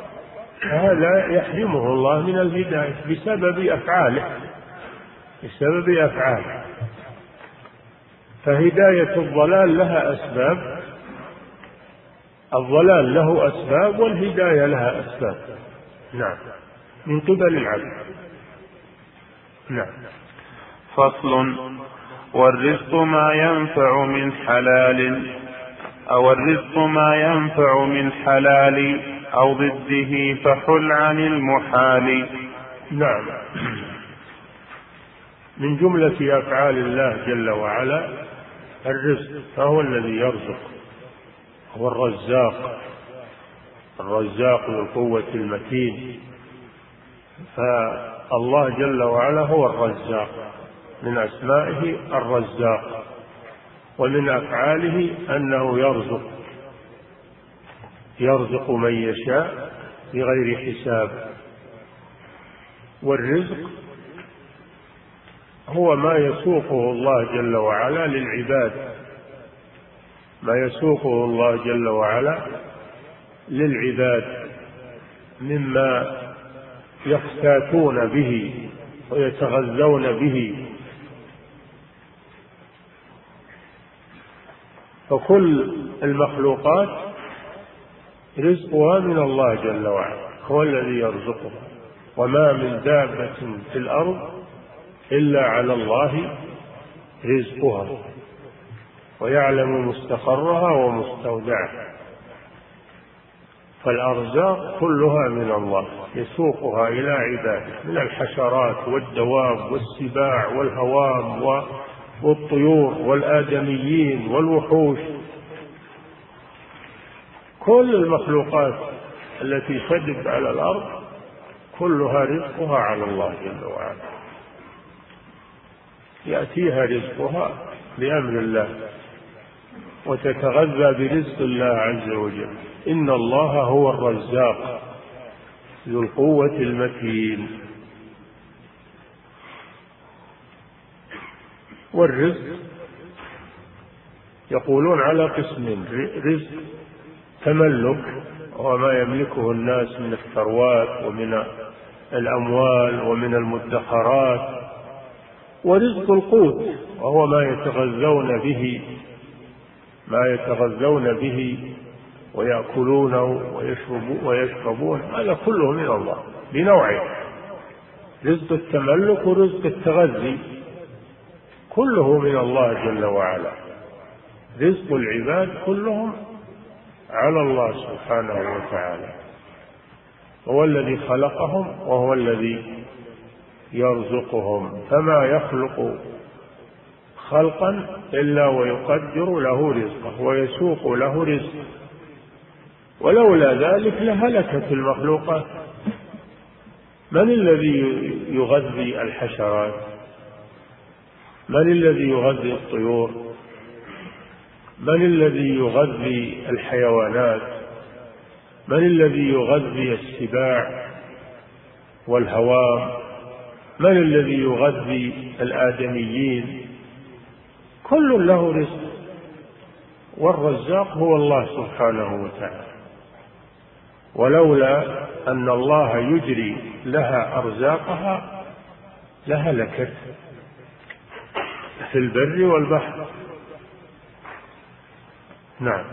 هذا يحرمه الله من الهداية بسبب أفعاله بسبب أفعاله. فهداية الضلال لها أسباب الضلال له أسباب والهداية لها أسباب. نعم. من قبل العبد نعم. فصل والرزق ما ينفع من حلال أو الرزق ما ينفع من حلال أو ضده فحل عن المحال. نعم. من جملة أفعال الله جل وعلا الرزق فهو الذي يرزق هو الرزاق الرزاق ذو القوة المتين. فالله جل وعلا هو الرزاق. من أسمائه الرزاق ومن أفعاله أنه يرزق يرزق من يشاء بغير حساب. والرزق هو ما يسوقه الله جل وعلا للعباد ما يسوقه الله جل وعلا للعباد مما يفتاتون به ويتغذون به فكل المخلوقات رزقها من الله جل وعلا هو الذي يرزقها. وما من دابة في الأرض إلا على الله رزقها ويعلم مستقرها ومستودعها. فالأرزاق كلها من الله يسوقها إلى عباده من الحشرات والدواب والسباع والهوام والطيور والآدميين والوحوش. كل المخلوقات التي تدب على الأرض كلها رزقها على الله جل وعلا. يأتيها رزقها بأمر الله وتتغذى برزق الله عز وجل. إن الله هو الرزاق ذو القوة المتين. والرزق. يقولون على قسمين رزق تملك وهو ما يملكه الناس من الثروات ومن الأموال ومن المدخرات. ورزق القوت وهو ما يتغذون به ما يتغذون به ويأكلونه ويشربون هذا كله من الله بنوعه. رزق التملك ورزق التغذي. كله من الله جل وعلا. رزق العباد كلهم على الله سبحانه وتعالى. هو الذي خلقهم وهو الذي يرزقهم. فما يخلق خلقا إلا ويقدر له رزقه ويسوق له رزقه. ولولا ذلك لهلكت المخلوقات. من الذي يغذي الحشرات؟ من الذي يغذي الطيور من الذي يغذي الحيوانات من الذي يغذي السباع والهوام من الذي يغذي الآدميين. كل له رزق والرزاق هو الله سبحانه وتعالى. ولولا أن الله يجري لها أرزاقها لهلكت في البر والبحر. نعم.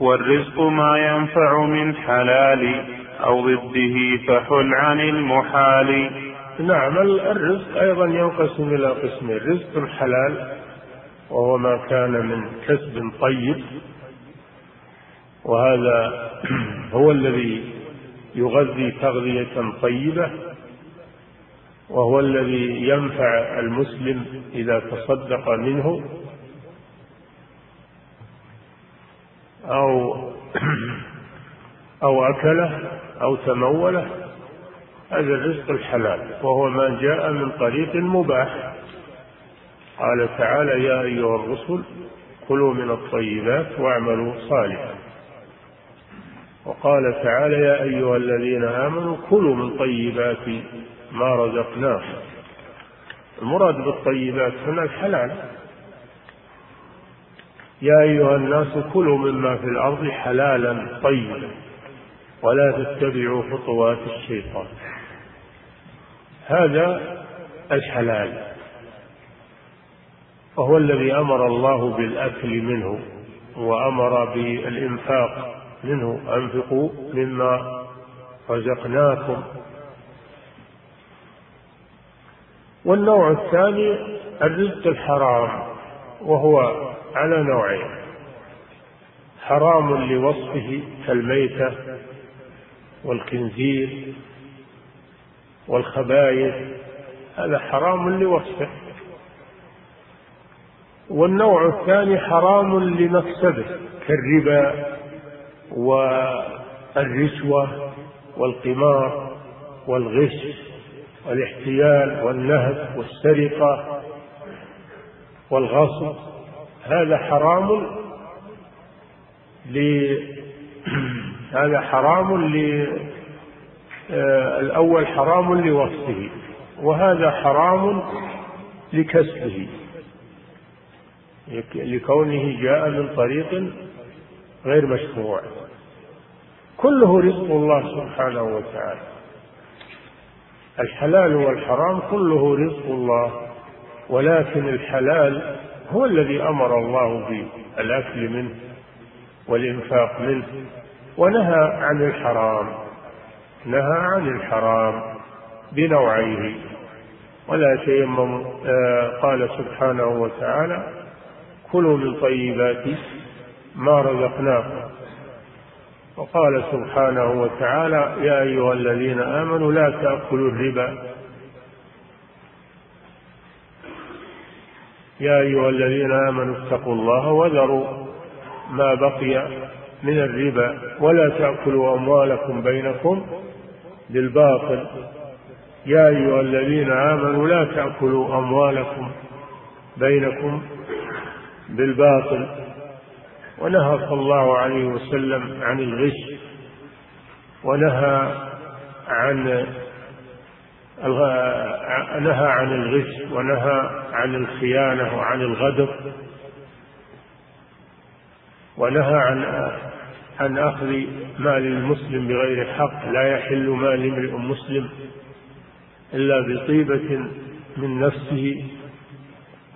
والرزق ما ينفع من حلال أو ضده فحل عن المحال. نعم الرزق أيضا ينقسم إلى قسمين. رزق حلال وهو ما كان من كسب طيب. وهذا هو الذي يغذي تغذية طيبة. وهو الذي ينفع المسلم إذا تصدق منه أو أو أكله أو تموله. هذا الرزق الحلال وهو ما جاء من طريق مباح. قال تعالى يا أيها الرسل كلوا من الطيبات واعملوا صالحا. وقال تعالى يا أيها الذين آمنوا كلوا من طيبات ما رزقناكم المراد بالطيبات هنا الحلال. يا أيها الناس كلوا مما في الأرض حلالا طيبا ولا تتبعوا خطوات الشيطان. هذا الحلال. وهو الذي أمر الله بالأكل منه وأمر بالإنفاق منه. أنفقوا مما رزقناكم. والنوع الثاني الرزق الحرام وهو على نوعين. حرام لوصفه كالميتة والخنزير والخبائث هذا حرام لوصفه. والنوع الثاني حرام لمكسبه كالربا والرشوة والقمار والغش والاحتيال والنهب والسرقة والغصب هذا حرام ل هذا حرام ل آه، الأول حرام لوصفه وهذا حرام لكسبه لكونه جاء من طريق غير مشروع. كله رزق الله سبحانه وتعالى. الحلال والحرام كله رزق الله ولكن الحلال هو الذي أمر الله بالأكل منه والإنفاق منه ونهى عن الحرام نهى عن الحرام بنوعيه. ولا تيمموا آه قال سبحانه وتعالى كلوا من طيبات ما رزقناكم وقال سبحانه وتعالى يا أيها الذين آمنوا لا تأكلوا الربا. يا أيها الذين آمنوا اتقوا الله وذروا ما بقي من الربا ولا تأكلوا أموالكم بينكم بالباطل. يا أيها الذين آمنوا لا تأكلوا أموالكم بينكم بالباطل. ونهى صلى الله عليه وسلم عن الغش ونهى عن نهى عن الغش ونهى عن الخيانة وعن الغدر ونهى عن عن أخذ مال المسلم بغير حق لا يحل مال امرئ مسلم إلا بطيبة من نفسه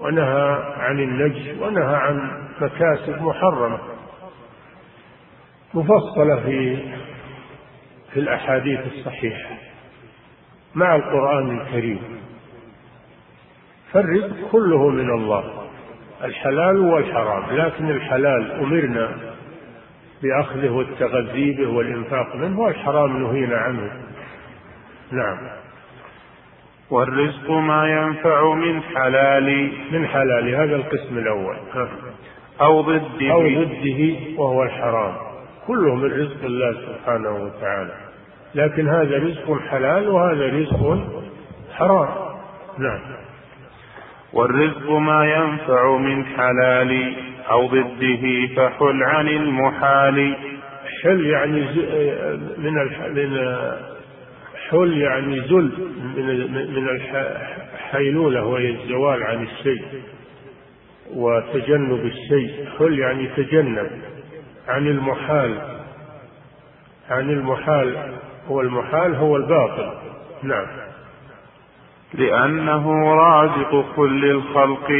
ونهى عن النجش ونهى عن مكاسب محرمة مفصلة في في الأحاديث الصحيحة مع القرآن الكريم. فالرزق كله من الله الحلال والحرام. لكن الحلال أمرنا بأخذه والتغذي به والإنفاق منه والحرام نهينا عنه. نعم. والرزق ما ينفع من حلال. من حلال. هذا القسم الأول. أو ضده. أو ضده وهو الحرام. كله من رزق الله سبحانه وتعالى. لكن هذا رزق حلال وهذا رزق حرام. نعم. والرزق ما ينفع من حلال أو ضده فحل عن المحال. حل يعني من من حل يعني زل من من الحيلولة وهي الزوال عن الشيء وتجنب الشيء. حل يعني تجنب. عن المحال. عن المحال. هو المحال هو الباطل. نعم. لأنه رازق كل الخلق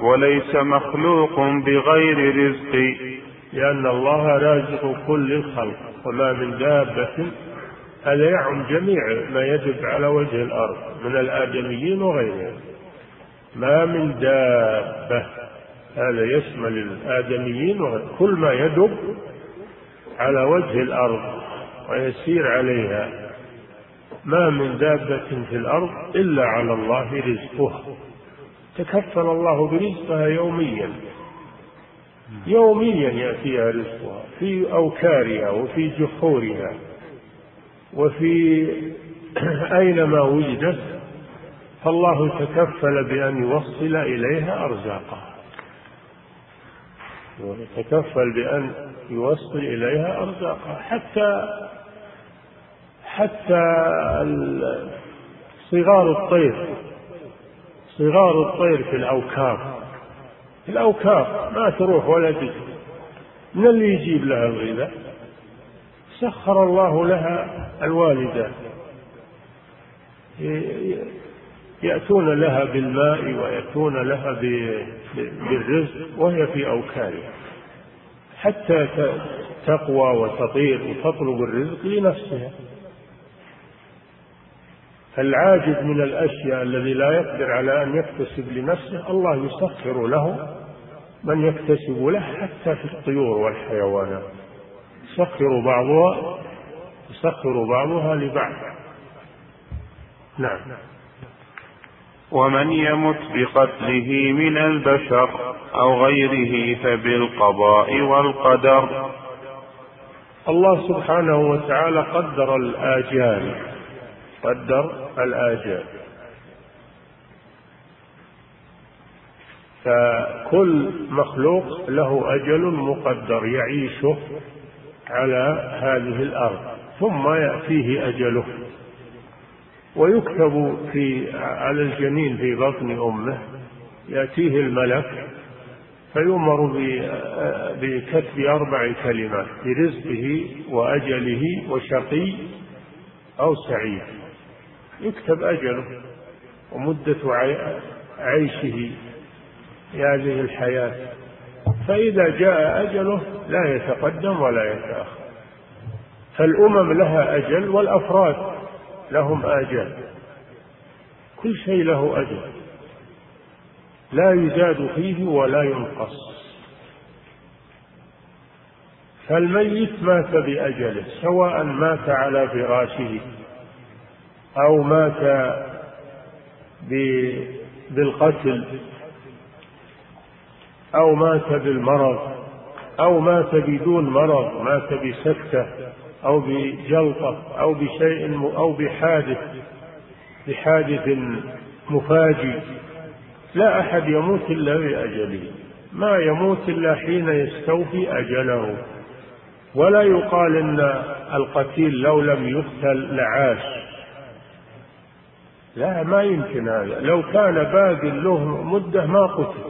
وليس مخلوق بغير رزق. لأن الله رازق كل الخلق وما من دابة. هذا يعم جميع ما يدب على وجه الأرض من الآدميين وغيرهم. ما من دابة. هذا يشمل الآدميين وغيرهم كل ما يدب على وجه الأرض ويسير عليها. ما من دابة في الأرض إلا على الله رزقها. تكفل الله برزقها يوميا. يوميا يأتيها رزقها في أوكارها وفي جحورها وفي أينما وجدت. فالله تكفل بأن يوصل إليها أرزاقها. ويتكفل بأن يوصل إليها أرزاقها. حتى حتى صغار الطير صغار الطير في الأوكار في الأوكار ما تروح ولا تجي. من اللي يجيب لها الغذاء؟ سخر الله لها الوالدات يأتون لها بالماء ويأتون لها بالرزق وهي في أوكارها حتى تقوى وتطير وتطلب الرزق لنفسها. فالعاجز من الأشياء الذي لا يقدر على أن يكتسب لنفسه الله يسخر له من يكتسب له حتى في الطيور والحيوانات. يسخر بعضها يسخر بعضها لبعض. نعم. ومن يمت بقتله من البشر أو غيره فبالقضاء والقدر. الله سبحانه وتعالى قدر الآجال قدر الآجال. فكل مخلوق له أجل مقدر يعيشه على هذه الأرض ثم يأتيه أجله. ويكتب في على الجنين في بطن أمه يأتيه الملك فيؤمر بكتب أربع كلمات برزقه وأجله وشقي أو سعيد. يكتب أجله ومدة عيشه في هذه الحياة. فإذا جاء أجله لا يتقدم ولا يتأخر. فالأمم لها أجل والأفراد لهم آجال. كل شيء له أجل لا يزاد فيه ولا ينقص. فالميت مات بأجله سواء مات على فراشه أو مات بالقتل أو مات بالمرض أو مات بدون مرض مات بسكتة. أو بجلطة أو بشيء أو بحادث بحادث مفاجئ. لا أحد يموت إلا بأجله. ما يموت إلا حين يستوفي أجله. ولا يقال إن القتيل لو لم يقتل لعاش. لا ما يمكن هذا. لو كان باقي له مدة ما قتل.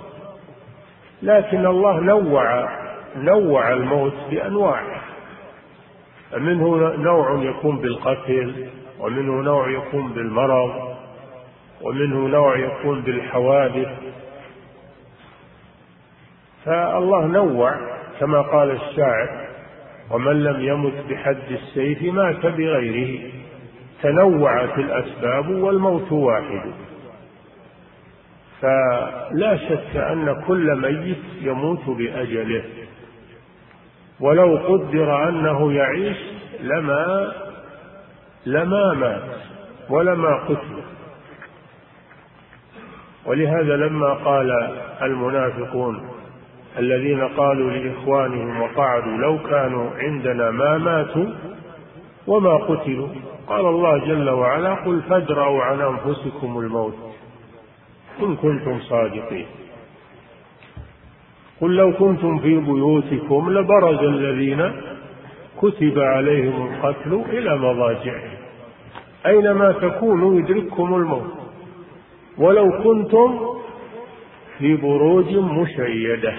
لكن الله نوع نوع الموت بأنواع منه نوع يكون بالقتل ومنه نوع يكون بالمرض ومنه نوع يكون بالحوادث. فالله نوع كما قال الشاعر ومن لم يمت بحد السيف مات بغيره. تنوعت الأسباب والموت واحد. فلا شك أن كل ميت يموت بأجله. ولو قدر أنه يعيش لما لما مات ولما قتل. ولهذا لما قال المنافقون الذين قالوا لإخوانهم وقعدوا لو كانوا عندنا ما ماتوا وما قتلوا قال الله جل وعلا قل فادرأوا عن أنفسكم الموت إن كنتم صادقين. قل لو كنتم في بيوتكم لبرز الذين كتب عليهم القتل إلى مضاجعهم. أينما تكونوا يدرككم الموت. ولو كنتم في بروج مشيدة.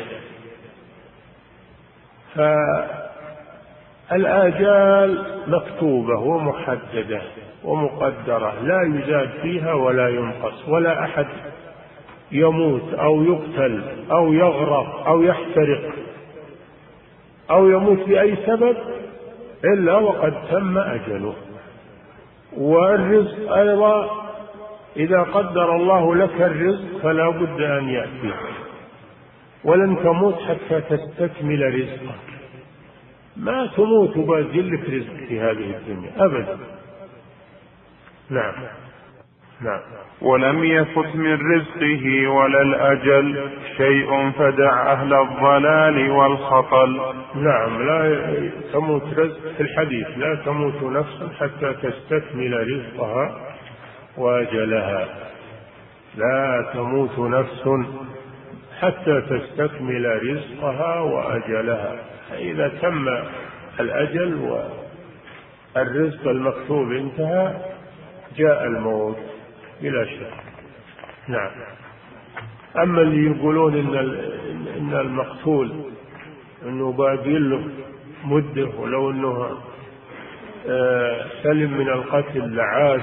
فالآجال مكتوبة ومحددة ومقدرة. لا يزاد فيها ولا ينقص. ولا أحد يموت أو يقتل أو يغرق أو يحترق أو يموت بأي سبب إلا وقد تم أجله. والرزق أيضا إذا قدر الله لك الرزق فلا بد أن يأتي ولن تموت حتى تستكمل رزقك. ما تموت وبازل لك رزق في هذه الدنيا. أبدا. نعم. نعم ولم يفت من رزقه ولا الأجل شيء فدع أهل الضلال والخطل. نعم لا تموت رزق في الحديث لا تموت نفس حتى تستكمل رزقها وأجلها. لا تموت نفس حتى تستكمل رزقها وأجلها. فإذا تم الأجل والرزق المكتوب انتهى جاء الموت. بلا شك. نعم. أما اللي يقولون إن إن المقتول إنه باقي له مدة ولو إنه آه، سلم من القتل لعاش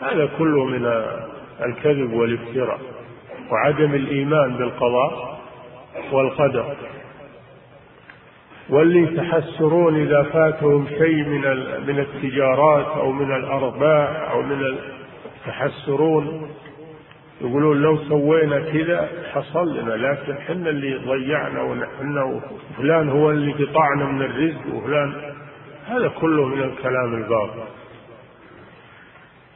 هذا كله من الكذب والافتراء وعدم الإيمان بالقضاء والقدر. واللي يتحسرون إذا فاتهم شيء من من التجارات أو من الأرباح أو من يتحسرون يقولون لو سوينا كذا حصل لنا لكن حنا اللي ضيعنا ونحن وفلان هو اللي قطعنا من الرزق وفلان هذا كله من الكلام الباطل.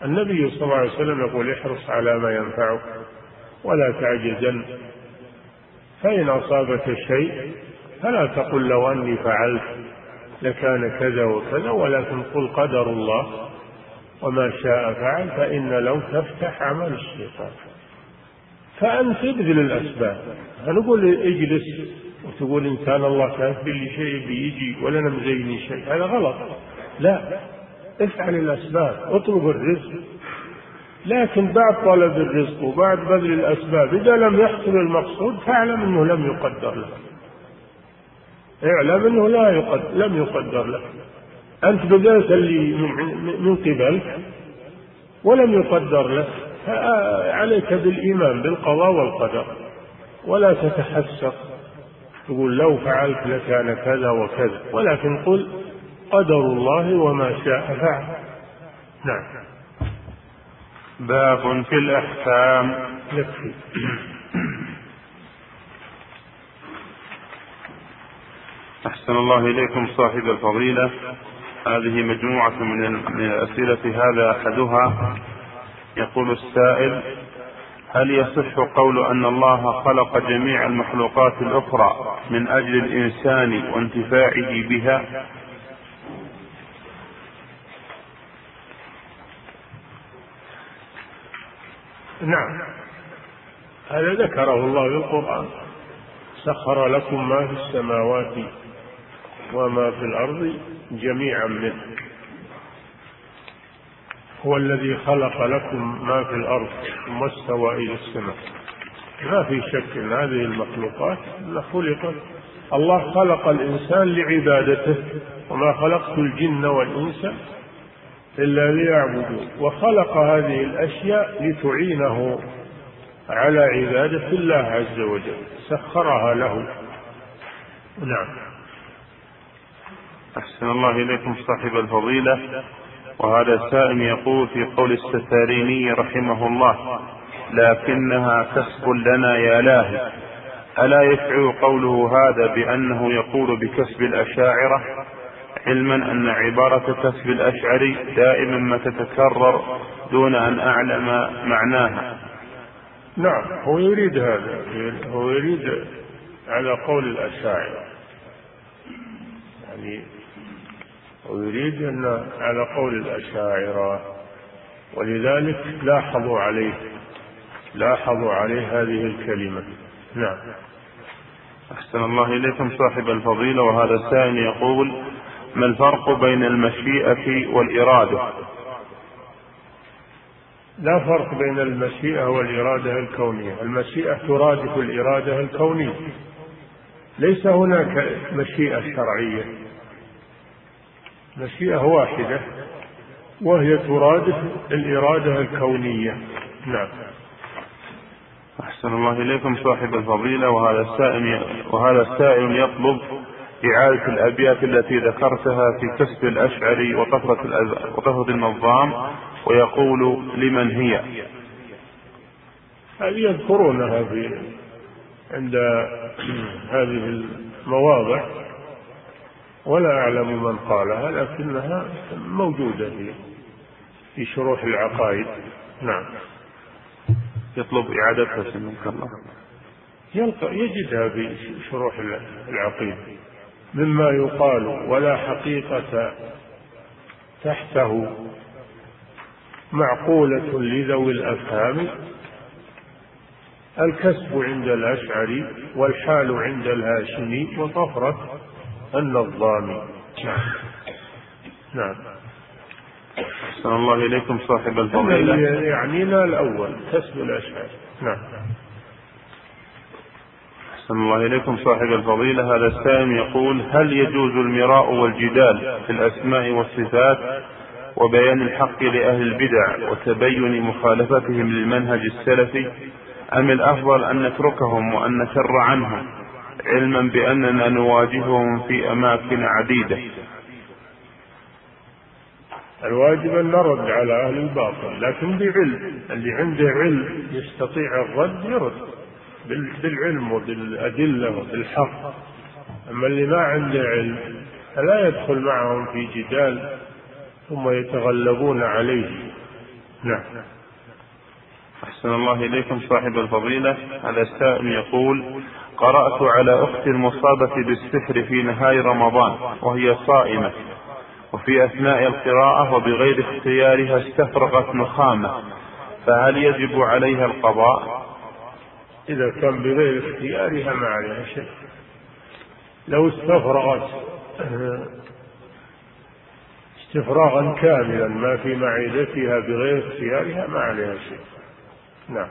النبي صلى الله عليه وسلم يقول احرص على ما ينفعك ولا تعجزن فإن أصابك شيء فلا تقل لو أني فعلت لكان كذا وكذا ولكن قل قدر الله. وما شاء فعل فإن لو تفتح عمل الشيطان. فأنت ابذل الأسباب. نقول اجلس وتقول إن كان الله كاتب لي شيء بيجي ولا مزيني شيء. هذا غلط. لا. افعل الأسباب. اطلب الرزق. لكن بعد طلب الرزق وبعد بذل الأسباب إذا لم يحصل المقصود فاعلم أنه لم يقدر لك. اعلم أنه لا يقدر لم يقدر لك. أنت بذلت اللي من قبلك ولم يقدر لك. فعليك بالإيمان بالقضاء والقدر. ولا تتحسق تقول لو فعلت لكان كذا وكذا. ولكن قل قدر الله وما شاء فعل. نعم. باب في الأحكام. يكفي. أحسن الله إليكم صاحب الفضيلة. هذه مجموعة من الأسئلة هذا أحدها. يقول السائل هل يصح قول أن الله خلق جميع المخلوقات الأخرى من أجل الإنسان وانتفاعه بها؟ نعم. هذا ذكره الله في القرآن. سخر لكم ما في السماوات وما في الأرض جميعا منه. هو الذي خلق لكم ما في الأرض ثم استوى إلى السماء. ما في شك أن هذه المخلوقات خلقت الله خلق الإنسان لعبادته. وما خلقت الجن والإنس إلا ليعبدوا وخلق هذه الأشياء لتعينه على عبادة الله عز وجل. سخرها له. نعم. أحسن الله إليكم صاحب الفضيلة. وهذا السائل يقول في قول الستاريني رحمه الله لكنها كسب لنا يا لاهي ألا يشعر قوله هذا بأنه يقول بكسب الأشاعرة؟ علما أن عبارة كسب الأشعري دائما ما تتكرر دون أن أعلم معناها. نعم هو يريد هذا هو يريد على قول الأشاعرة. يعني ويريد أن على قول الأشاعرة ولذلك لاحظوا عليه لاحظوا عليه هذه الكلمة. نعم. أحسن الله إليكم صاحب الفضيلة وهذا السائل يقول ما الفرق بين المشيئة والإرادة؟ لا فرق بين المشيئة والإرادة الكونية. المشيئة ترادف الإرادة الكونية. ليس هناك مشيئة شرعية. مشيئة واحدة وهي ترادف الإرادة الكونية. نعم. أحسن الله إليكم صاحب الفضيلة وهذا السائل وهذا السائل يطلب إعادة الأبيات التي ذكرتها في كسب الأشعري وطفرة وطفرة النظام ويقول لمن هي؟ هذه يذكرونها في عند هذه المواضع؟ ولا أعلم من قالها لكنها موجودة في في شروح العقائد. نعم. يطلب إعادتها سنك الله. يلقى يجدها في شروح العقيدة مما يقال ولا حقيقة تحته معقولة لذوي الأفهام. الكسب عند الأشعري والحال عند الهاشمي وطفرة. النظام نعم نعم. أحسن الله إليكم صاحب الفضيلة. يعني لا الأول كسب الأشعار. نعم. أحسن الله إليكم صاحب الفضيلة. هذا السائل يقول هل يجوز المراء والجدال في الأسماء والصفات وبيان الحق لأهل البدع وتبين مخالفتهم للمنهج السلفي؟ أم الأفضل أن نتركهم وأن نشر عنهم؟ علما بأننا نواجههم في أماكن عديدة. الواجب أن نرد على أهل الباطل لكن بعلم اللي عنده علم يستطيع الرد يرد بالعلم وبالأدلة وبالحق. أما اللي ما عنده علم فلا يدخل معهم في جدال ثم يتغلبون عليه. نعم. أحسن الله إليكم صاحب الفضيلة. هذا السائل يقول قرأت على أخت المصابة بالسحر في نهاية رمضان وهي صائمة. وفي أثناء القراءة وبغير اختيارها استفرغت نخامة. فهل يجب عليها القضاء؟ إذا كان بغير اختيارها ما عليها شيء. لو استفرغت استفراغا كاملا ما في معدتها بغير اختيارها ما عليها شيء. نعم.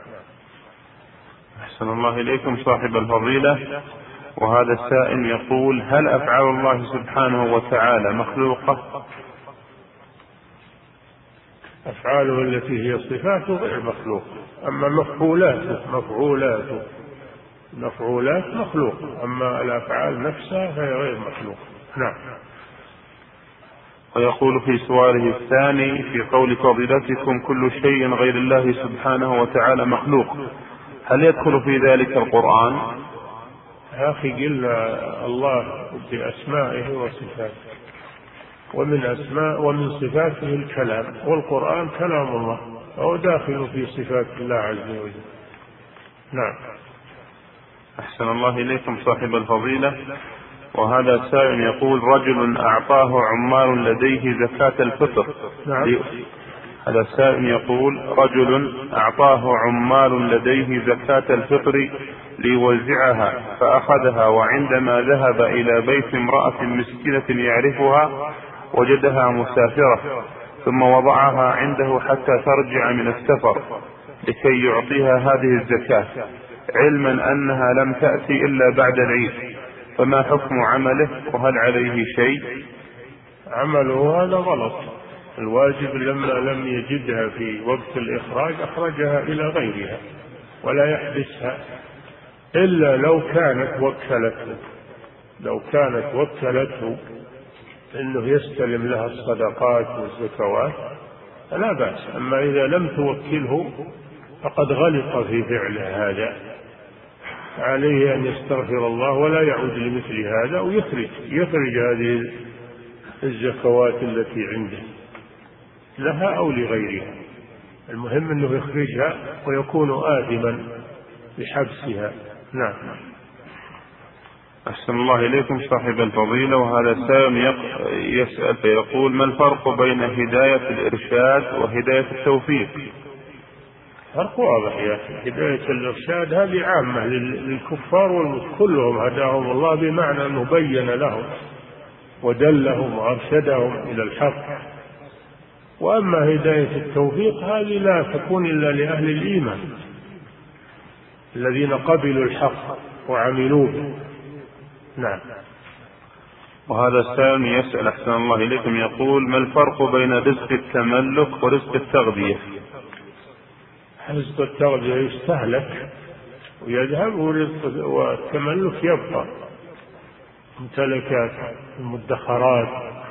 أحسن الله إليكم صاحب الفضيلة. وهذا السائل يقول هل أفعال الله سبحانه وتعالى مخلوقة؟ أفعاله التي هي صفاته غير مخلوقة أما مفعولاته مفعولاته مفعولات مخلوقة أما الأفعال نفسها فهي غير مخلوقة نعم. ويقول في سؤاله الثاني في قول فضيلتكم كل شيء غير الله سبحانه وتعالى مخلوق. هل يدخل في ذلك القرآن؟ يا أخي قلنا الله بأسمائه وصفاته ومن أسماء ومن صفاته الكلام والقرآن كلام الله فهو داخل في صفات الله عز وجل. نعم. أحسن الله إليكم صاحب الفضيلة. وهذا سائل يقول رجل أعطاه عمال لديه زكاة الفطر. نعم. هذا السائل يقول رجل أعطاه عمال لديه زكاة الفطر ليوزعها فأخذها وعندما ذهب إلى بيت امرأة مسكينة يعرفها وجدها مسافرة ثم وضعها عنده حتى ترجع من السفر لكي يعطيها هذه الزكاة علما أنها لم تأتي إلا بعد العيد. فما حكم عمله؟ وهل عليه شيء؟ عمله هذا غلط. الواجب لما لم يجدها في وقت الإخراج أخرجها إلى غيرها ولا يحبسها. إلا لو كانت وكلته لو كانت وكلته إنه يستلم لها الصدقات والزكوات فلا بأس. أما إذا لم توكله فقد غلط في فعله هذا. عليه أن يستغفر الله ولا يعود لمثل هذا ويخرج يخرج هذه الزكوات التي عنده. لها أو لغيرها. المهم أنه يخرجها ويكون آثما بحبسها. نعم. أحسن الله إليكم صاحب الفضيلة وهذا سائل يسأل فيقول ما الفرق بين هداية الإرشاد وهداية التوفيق؟ فرق واضح يا أخي. هداية الإرشاد هذه عامة للكفار كلهم هداهم الله بمعنى أنه بين لهم ودلهم وأرشدهم إلى الحق. وأما هداية التوفيق هذه لا تكون إلا لأهل الإيمان الذين قبلوا الحق وعملوا به نعم. وهذا السائل يسأل أحسن الله إليكم يقول ما الفرق بين رزق التملك ورزق التغذية؟ رزق التغذية يستهلك ويذهب ورزق والتملك يبقى. ممتلكات المدخرات.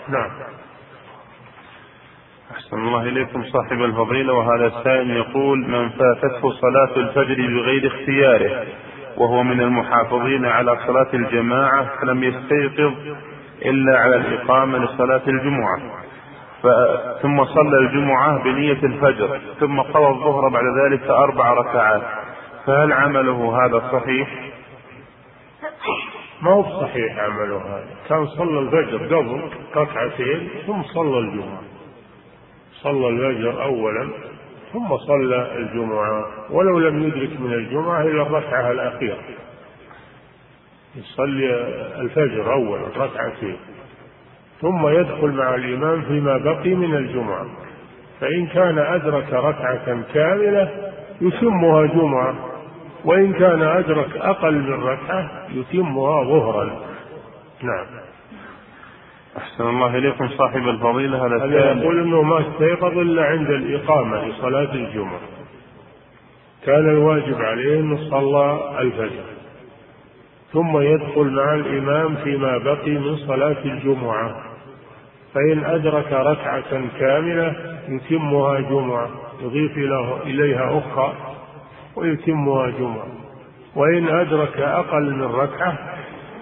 نعم. أحسن الله إليكم صاحب الفضيلة. وهذا السائل يقول من فاتته صلاة الفجر بغير اختياره وهو من المحافظين على صلاة الجماعة فلم يستيقظ إلا على الإقامة لصلاة الجمعة. ثم صلى الجمعة بنية الفجر ثم قضى الظهر بعد ذلك أربع ركعات. فهل عمله هذا صحيح؟ ما هو صحيح عمله هذا. كان صلى الفجر قبل ركعتين ثم صلى الجمعة. صلى الفجر أولا ثم صلى الجمعة ولو لم يدرك من الجمعة إلا الركعة الأخيرة. يصلي الفجر أولا ركعتين ثم يدخل مع الإمام فيما بقي من الجمعة. فإن كان أدرك ركعة كاملة يتمها جمعة وإن كان أدرك أقل من ركعة يتمها ظهرا. نعم. أحسن الله إليكم صاحب الفضيلة هذا هذا يقول أنه ما استيقظ إلا عند الإقامة لصلاة الجمعة. كان الواجب عليه أنه صلى الفجر ثم يدخل مع الإمام فيما بقي من صلاة الجمعة. فإن أدرك ركعة كاملة يتمها جمعة يضيف إليها أخرى ويتمها جمعة. وإن أدرك أقل من ركعة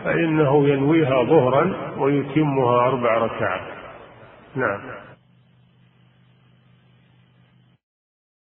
فإنه ينويها ظهرا ويتمها أربع ركعات. نعم.